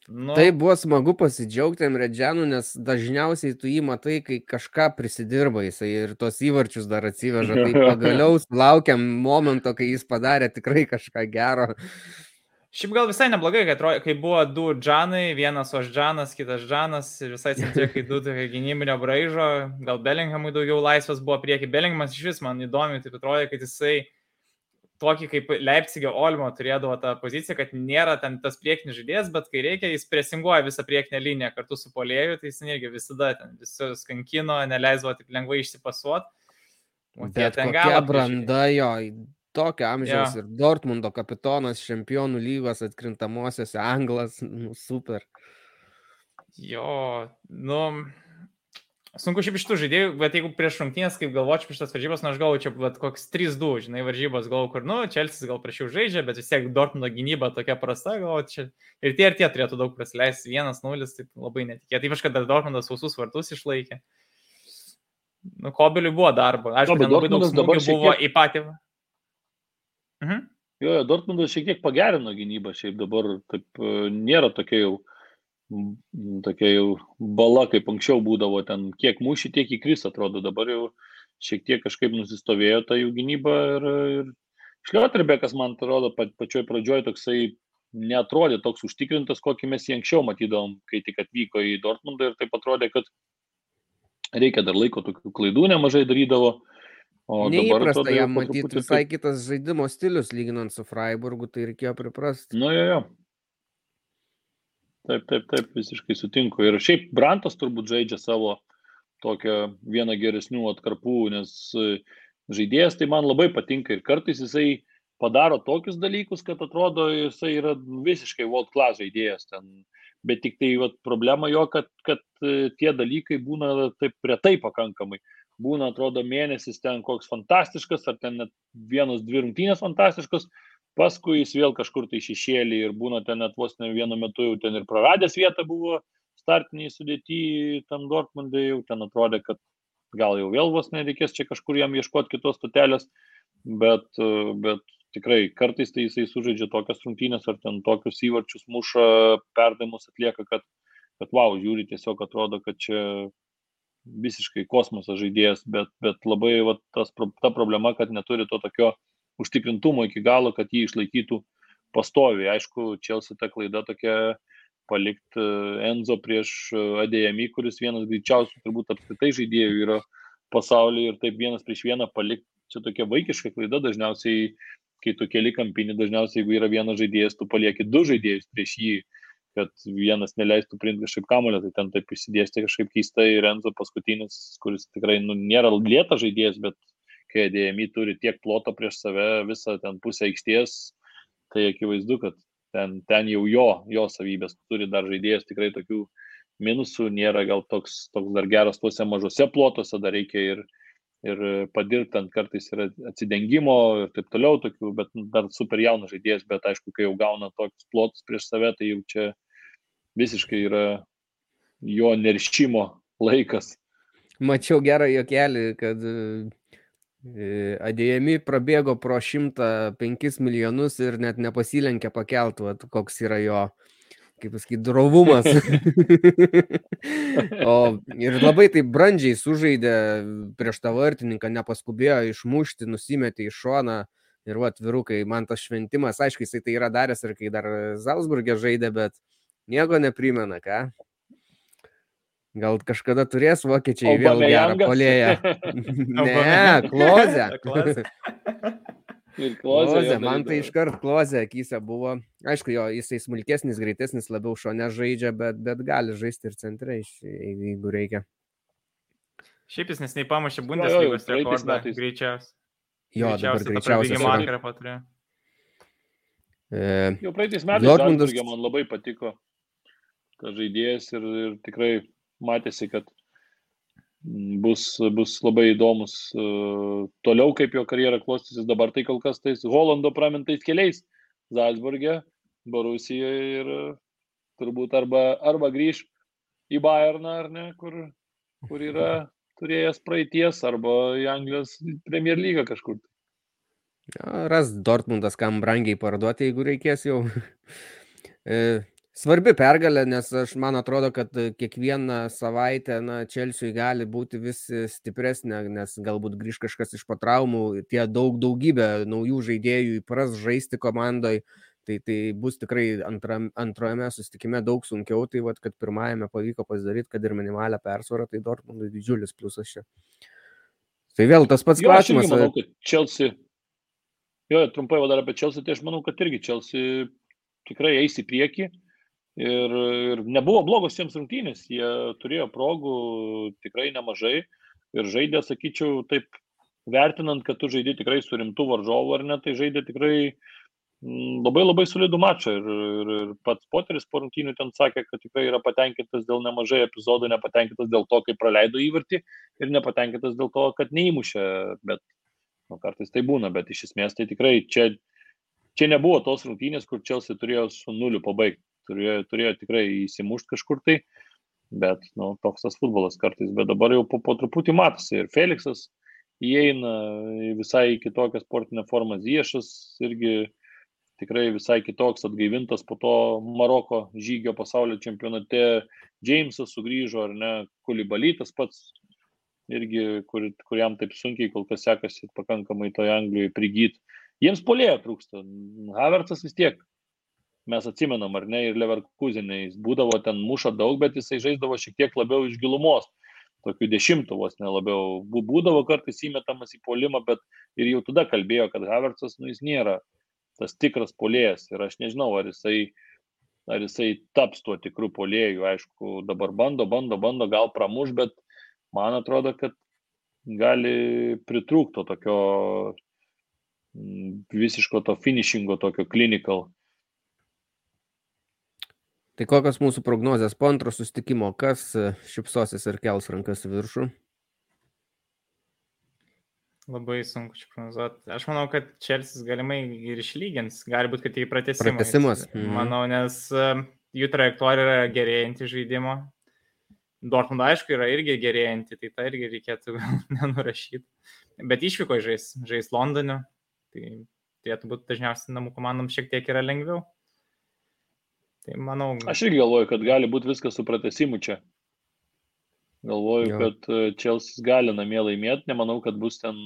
Nu. Tai buvo smagu pasidžiaugti Emredžianu, nes dažniausiai tu jį matai, kai kažką prisidirba jisai ir tos įvarčius dar atsiveža. Tai pagaliau laukiam momento, kai jis padarė tikrai kažką gero. Šiaip gal visai neblogai, kad kai buvo du džanai, vienas Oždžanas, kitas Džanas, visai centre, kai du tokie gynybinio braižo, gal Bellinghamui daugiau laisvas buvo prieki. Bellinghamas iš vis man įdomi, taip atrodo, kad jisai tokį kaip Leipzigio Olmo turėdavo tą poziciją, kad nėra ten tas priekinis žaidėjas, bet kai reikia, jis presinguoja visą priekinę liniją kartu su polėju, tai jis irgi visada ten visus kankino, neleisdavo taip lengvai išsipasuoti. Bet ten kokia branda jo, tokio amžiaus ja. ir Dortmundo kapitonas, čempionų lygos atkrintamosiose, anglas, nu, super. Jo, nu, sunku šiaip iš tų žaidėjų, bet jeigu prieš rungtynės, kaip galvočiau prieš tas varžybas, nu aš galvoju, čia bet koks 3-2, žinai, varžybas galvoju, kur, nu, Čelsis gal prašiau žaidžia, bet vis tiek Dortmundo gynyba tokia prasta, galvoju, čia ir tie ir tie turėtų daug prasileisti, 1-0, tai labai netikėtai, ypač kad dar Dortmundas sausus vartus išlaikė. Nu, Kobiliui buvo darbo. Aišku, no, labai daug smūgių buvo tiek... į patį. Mhm. Jo, jo, Dortmundas šiek tiek pagerino gynybą, šiaip dabar taip e, nėra tokia jau, tokia jau bala, kaip anksčiau būdavo, ten kiek mušį, tiek įkris, atrodo, dabar jau šiek tiek kažkaip nusistovėjo ta jų gynyba ir, ir Šliotrebekas, man atrodo, pa, pačioj pradžioj toksai netrodė toks užtikrintas, kokį mes jį anksčiau matydavom, kai tik atvyko į Dortmundą ir taip atrodė, kad reikia dar laiko, tokių klaidų nemažai darydavo. O Neįprasta jam matyti visai kitas žaidimo stilius, lyginant su Freiburgu, tai reikėjo priprasti. Nu, jo, jo. Taip, taip, taip, visiškai sutinku. Ir šiaip Brantas turbūt žaidžia savo tokią vieną geresnių atkarpų, nes e, žaidėjas tai man labai patinka ir kartais jisai padaro tokius dalykus, kad atrodo jisai yra visiškai world class žaidėjas ten. Bet tik tai vat, problema jo, kad, kad e, tie dalykai būna taip retai pakankamai būna, atrodo, mėnesis ten koks fantastiškas, ar ten net vienas, dvi rungtynės fantastiškos, paskui jis vėl kažkur tai šešėlį ir būna ten net vos ne vienu metu jau ten ir praradęs vietą buvo startiniai sudėti tam Dortmundai, jau ten atrodė, kad gal jau vėl vos nereikės čia kažkur jam ieškoti kitos stotelės, bet, bet tikrai kartais tai jisai sužaidžia tokias rungtynės ar ten tokius įvarčius muša, perdavimus atlieka, kad, kad wow, žiūri, tiesiog atrodo, kad čia visiškai kosmoso žaidėjas, bet, bet labai va, tas, ta problema, kad neturi to tokio užtikrintumo iki galo, kad jį išlaikytų pastoviai. Aišku, Čelsi ta klaida tokia palikti e, Enzo prieš e, Adėjami, kuris vienas greičiausių turbūt apskritai žaidėjų yra pasaulyje ir taip vienas prieš vieną palikti. Čia tokia vaikiška klaida dažniausiai, kai tu keli kampinį, dažniausiai jeigu yra vienas žaidėjas, tu palieki du žaidėjus prieš jį, kad vienas neleistų priimti kažkaip kamulio, tai ten taip įsidėstė kažkaip keistai ir Enzo paskutinis, kuris tikrai nu, nėra lėtas žaidėjas, bet kai Adėjami turi tiek ploto prieš save, visą ten pusę aikštės, tai akivaizdu, kad ten, ten jau jo, jo savybės turi dar žaidėjas tikrai tokių minusų, nėra gal toks, toks dar geras tuose mažose plotuose, dar reikia ir, ir padirbti, ant kartais yra atsidengimo ir taip toliau, tokių, bet dar super jaunas žaidėjas, bet aišku, kai jau gauna tokius plotus prieš save, tai jau čia visiškai yra jo neršimo laikas. Mačiau gerą jokelį, kad Adėjami prabėgo pro 105 milijonus ir net nepasilenkė pakelt, vat, koks yra jo, kaip pasakyti, drovumas. o ir labai taip brandžiai sužaidė prieš tą vartininką, nepaskubėjo išmušti, nusimetė į šoną. Ir va, virukai, man tas šventimas, aišku, jisai tai yra daręs ir kai dar Salzburgė žaidė, bet nieko neprimena, ką? Gal kažkada turės vokiečiai o vėl gerą polėją. ne, klozę. Ir klozė, man tai iškart klozė akise buvo. Aišku, jo, jisai smulkesnis, greitesnis, labiau šone žaidžia, bet, bet gali žaisti ir centrai, jeigu reikia. Šiaip jis nesnei pamušė Bundeslygos rekordą greičiausiai. Jo, dabar greičiausiai. Vakarą paturėjo. E, Jau praeitais metais Dortmundas man labai patiko tas žaidėjas ir, ir tikrai matėsi, kad bus, bus labai įdomus uh, toliau, kaip jo karjera klostysis dabar. Tai kol kas tais Holando pramintais keliais Zalzburgė, Borusijoje ir uh, turbūt arba, arba grįž į Bayerną, ar ne, kur, kur yra turėjęs praeities, arba į Anglijos Premier lygą kažkur. Ja, ras Dortmundas, kam brangiai parduoti, jeigu reikės jau. E, Svarbi pergalė, nes aš man atrodo, kad kiekvieną savaitę, na, Čelsiui gali būti vis stipresnė, nes galbūt grįž kažkas iš patraumų, tie daug daugybė naujų žaidėjų įpras žaisti komandoje, tai, tai bus tikrai antram, antrojame susitikime daug sunkiau, tai vad, kad pirmajame pavyko pasidaryti, kad ir minimalią persvarą, tai Dortmundui didžiulis pliusas čia. Tai vėl tas pats jo, klausimas. Aš manau, kad Chelsea, jo, trumpai vadar apie Chelsea, tai aš manau, kad irgi Chelsea tikrai eis į priekį Ir, ir nebuvo blogos jiems rungtynės, jie turėjo progų tikrai nemažai ir žaidė, sakyčiau, taip vertinant, kad tu žaidži tikrai su rimtu varžovu ar ne, tai žaidė tikrai mm, labai labai solidų mačą. Ir, ir, ir pats Poteris po rungtynių ten sakė, kad tikrai yra patenkintas dėl nemažai epizodų, nepatenkintas dėl to, kaip praleido įvartį ir nepatenkintas dėl to, kad neįmušė, bet nu, kartais tai būna, bet iš esmės tai tikrai čia, čia nebuvo tos rungtynės, kur Čelsi turėjo su nuliu pabaigti turėjo, turėjo tikrai įsimušti kažkur tai, bet nu, toks tas futbolas kartais, bet dabar jau po, po truputį matosi ir Felixas įeina į visai kitokią sportinę formą, Ziešas irgi tikrai visai kitoks atgaivintas po to Maroko žygio pasaulio čempionate, Džeimsas sugrįžo ar ne, Kulibalytas pats irgi, kur, kuriam taip sunkiai kol kas sekasi pakankamai toje Anglijoje prigyti. Jiems polėjo trūksta. Havertzas vis tiek mes atsimenam, ar ne, ir Leverkusenai, jis būdavo ten muša daug, bet jisai žaisdavo šiek tiek labiau iš gilumos, tokių dešimtų vos nelabiau. Būdavo kartais įmetamas į polimą, bet ir jau tada kalbėjo, kad Havertzas, nu, jis nėra tas tikras polėjas ir aš nežinau, ar jisai, ar jisai taps tuo tikru polėjų, aišku, dabar bando, bando, bando, gal pramuš, bet man atrodo, kad gali pritrūkto tokio visiško to finishingo, tokio clinical Tai kokios mūsų prognozijas po antro sustikimo, kas e, šipsosis ir kels rankas viršų? Labai sunku čia prognozuoti. Aš manau, kad Čelsis galimai ir išlygins. Gali būti, kad tai pratesimas. Pratesimas. Mhm. Manau, nes e, jų trajektorija yra gerėjanti žaidimo. Dortmund aišku yra irgi gerėjanti, tai tą irgi reikėtų nenurašyti. Bet išvyko žais, žais Londone, tai turėtų būti dažniausiai namų komandom šiek tiek yra lengviau. Tai manau. Aš irgi galvoju, kad gali būti viskas su pratesimu čia. Galvoju, Jo. kad e, Chelsea gali namie laimėti, nemanau, kad bus ten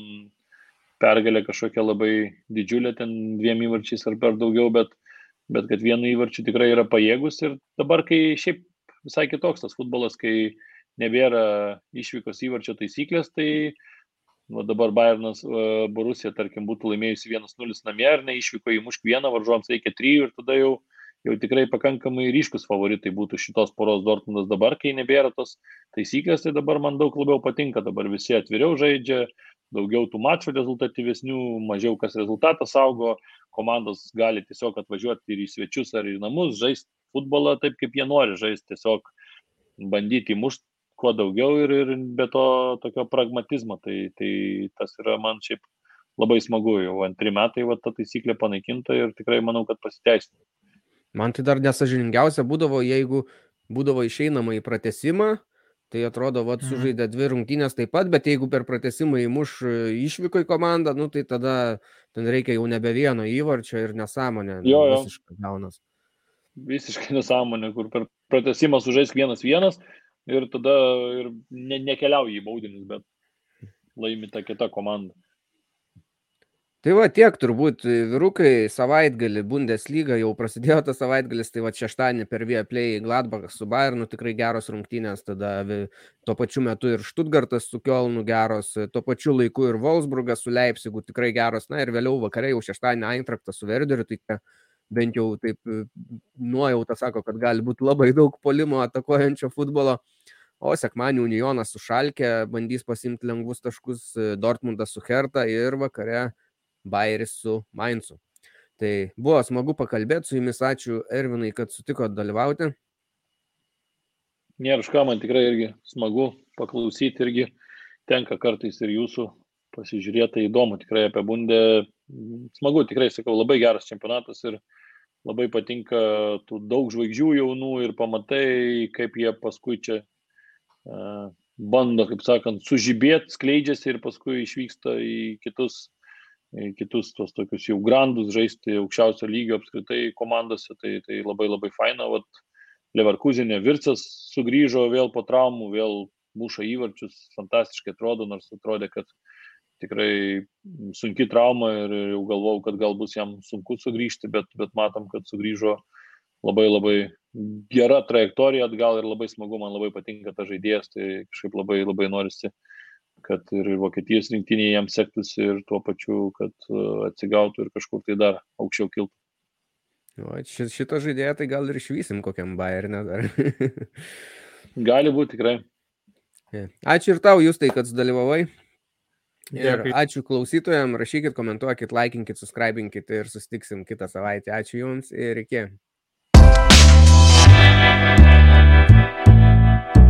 pergalė kažkokia labai didžiulė, ten dviem įvarčiais ar per daugiau, bet, bet kad vienu įvarčiu tikrai yra pajėgus ir dabar, kai šiaip visai kitoks tas futbolas, kai nebėra išvykos įvarčio taisyklės, tai va, dabar Bayernas e, Borusija, tarkim, būtų laimėjusi 1-0 namie ar ne, išvyko į mušk vieną, varžovams reikia trijų ir tada jau, jau tikrai pakankamai ryškus favoritai būtų šitos poros Dortmundas dabar, kai nebėra tos taisyklės, tai dabar man daug labiau patinka, dabar visi atviriau žaidžia, daugiau tų mačų rezultatyvesnių, mažiau kas rezultatą saugo, komandos gali tiesiog atvažiuoti ir į svečius ar į namus, žaisti futbolą taip, kaip jie nori žaisti, tiesiog bandyti įmušti kuo daugiau ir, ir be to tokio pragmatizmo. Tai, tai tas yra man šiaip labai smagu, jau antri metai va, ta taisyklė panaikinta ir tikrai manau, kad pasiteisina. Man tai dar nesažiningiausia būdavo, jeigu būdavo išeinama į pratesimą, tai atrodo, vad Mhm. sužaidė dvi rungtynės taip pat, bet jeigu per pratesimą įmuš e, išvyko į komandą, nu tai tada ten reikia jau nebe vieno įvarčio ir nesąmonė. Jo, jo. Visiškai gaunas. Visiškai nesąmonė, kur per pratesimą sužais vienas vienas ir tada ir ne, nekeliauji į baudinius, bet laimi ta kita komanda. Tai va tiek turbūt e, vyrukai savaitgalį Bundesliga jau prasidėjo tas savaitgalis, tai va šeštadienį per Vieplay Gladbachas su Bayernu tikrai geros rungtynės, tada tuo pačiu metu ir Stuttgartas su Kielnu geros, e, tuo pačiu laiku ir Wolfsburgas su Leipzigu tikrai geros, na ir vėliau vakare jau šeštadienį Eintraktas su Verderiu, tai čia bent jau taip e, nuojauta sako, kad gali būti labai daug polimo atakuojančio futbolo. O sekmanį Unionas su Šalkė bandys pasimti lengvus taškus, Dortmundas su Herta ir vakare Bayeris su Mainzu. Tai buvo smagu pakalbėti su jumis, ačiū Ervinai, kad sutiko dalyvauti. Nėra už ką, man tikrai irgi smagu paklausyti, irgi tenka kartais ir jūsų pasižiūrėti, tai įdomu tikrai apie bundę. Smagu, tikrai sakau, labai geras čempionatas ir labai patinka tų daug žvaigždžių jaunų ir pamatai, kaip jie paskui čia uh, bando, kaip sakant, sužibėti, skleidžiasi ir paskui išvyksta į kitus, kitus tos tokius jau grandus, žaisti aukščiausio lygio apskritai komandose, tai, tai labai labai faina. Vat, Leverkusenė Vircas sugrįžo vėl po traumų, vėl muša įvarčius, fantastiškai atrodo, nors atrodė, kad tikrai sunki trauma ir jau galvau, kad gal bus jam sunku sugrįžti, bet, bet matom, kad sugrįžo labai labai gera trajektorija atgal ir labai smagu, man labai patinka ta žaidėjas, tai kažkaip labai labai norisi, kad ir Vokietijos rinktinėje jam sektųsi ir tuo pačiu, kad uh, atsigautų ir kažkur tai dar aukščiau kiltų. O ši- šito žaidėjo tai gal ir išvysim kokiam Bayernė dar. Gali būti tikrai. ačiū ir tau, jūs tai, kad sudalyvavai. Ir ačiū klausytojams, rašykit, komentuokit, laikinkit, subscribinkit ir susitiksim kitą savaitę. Ačiū Jums ir iki.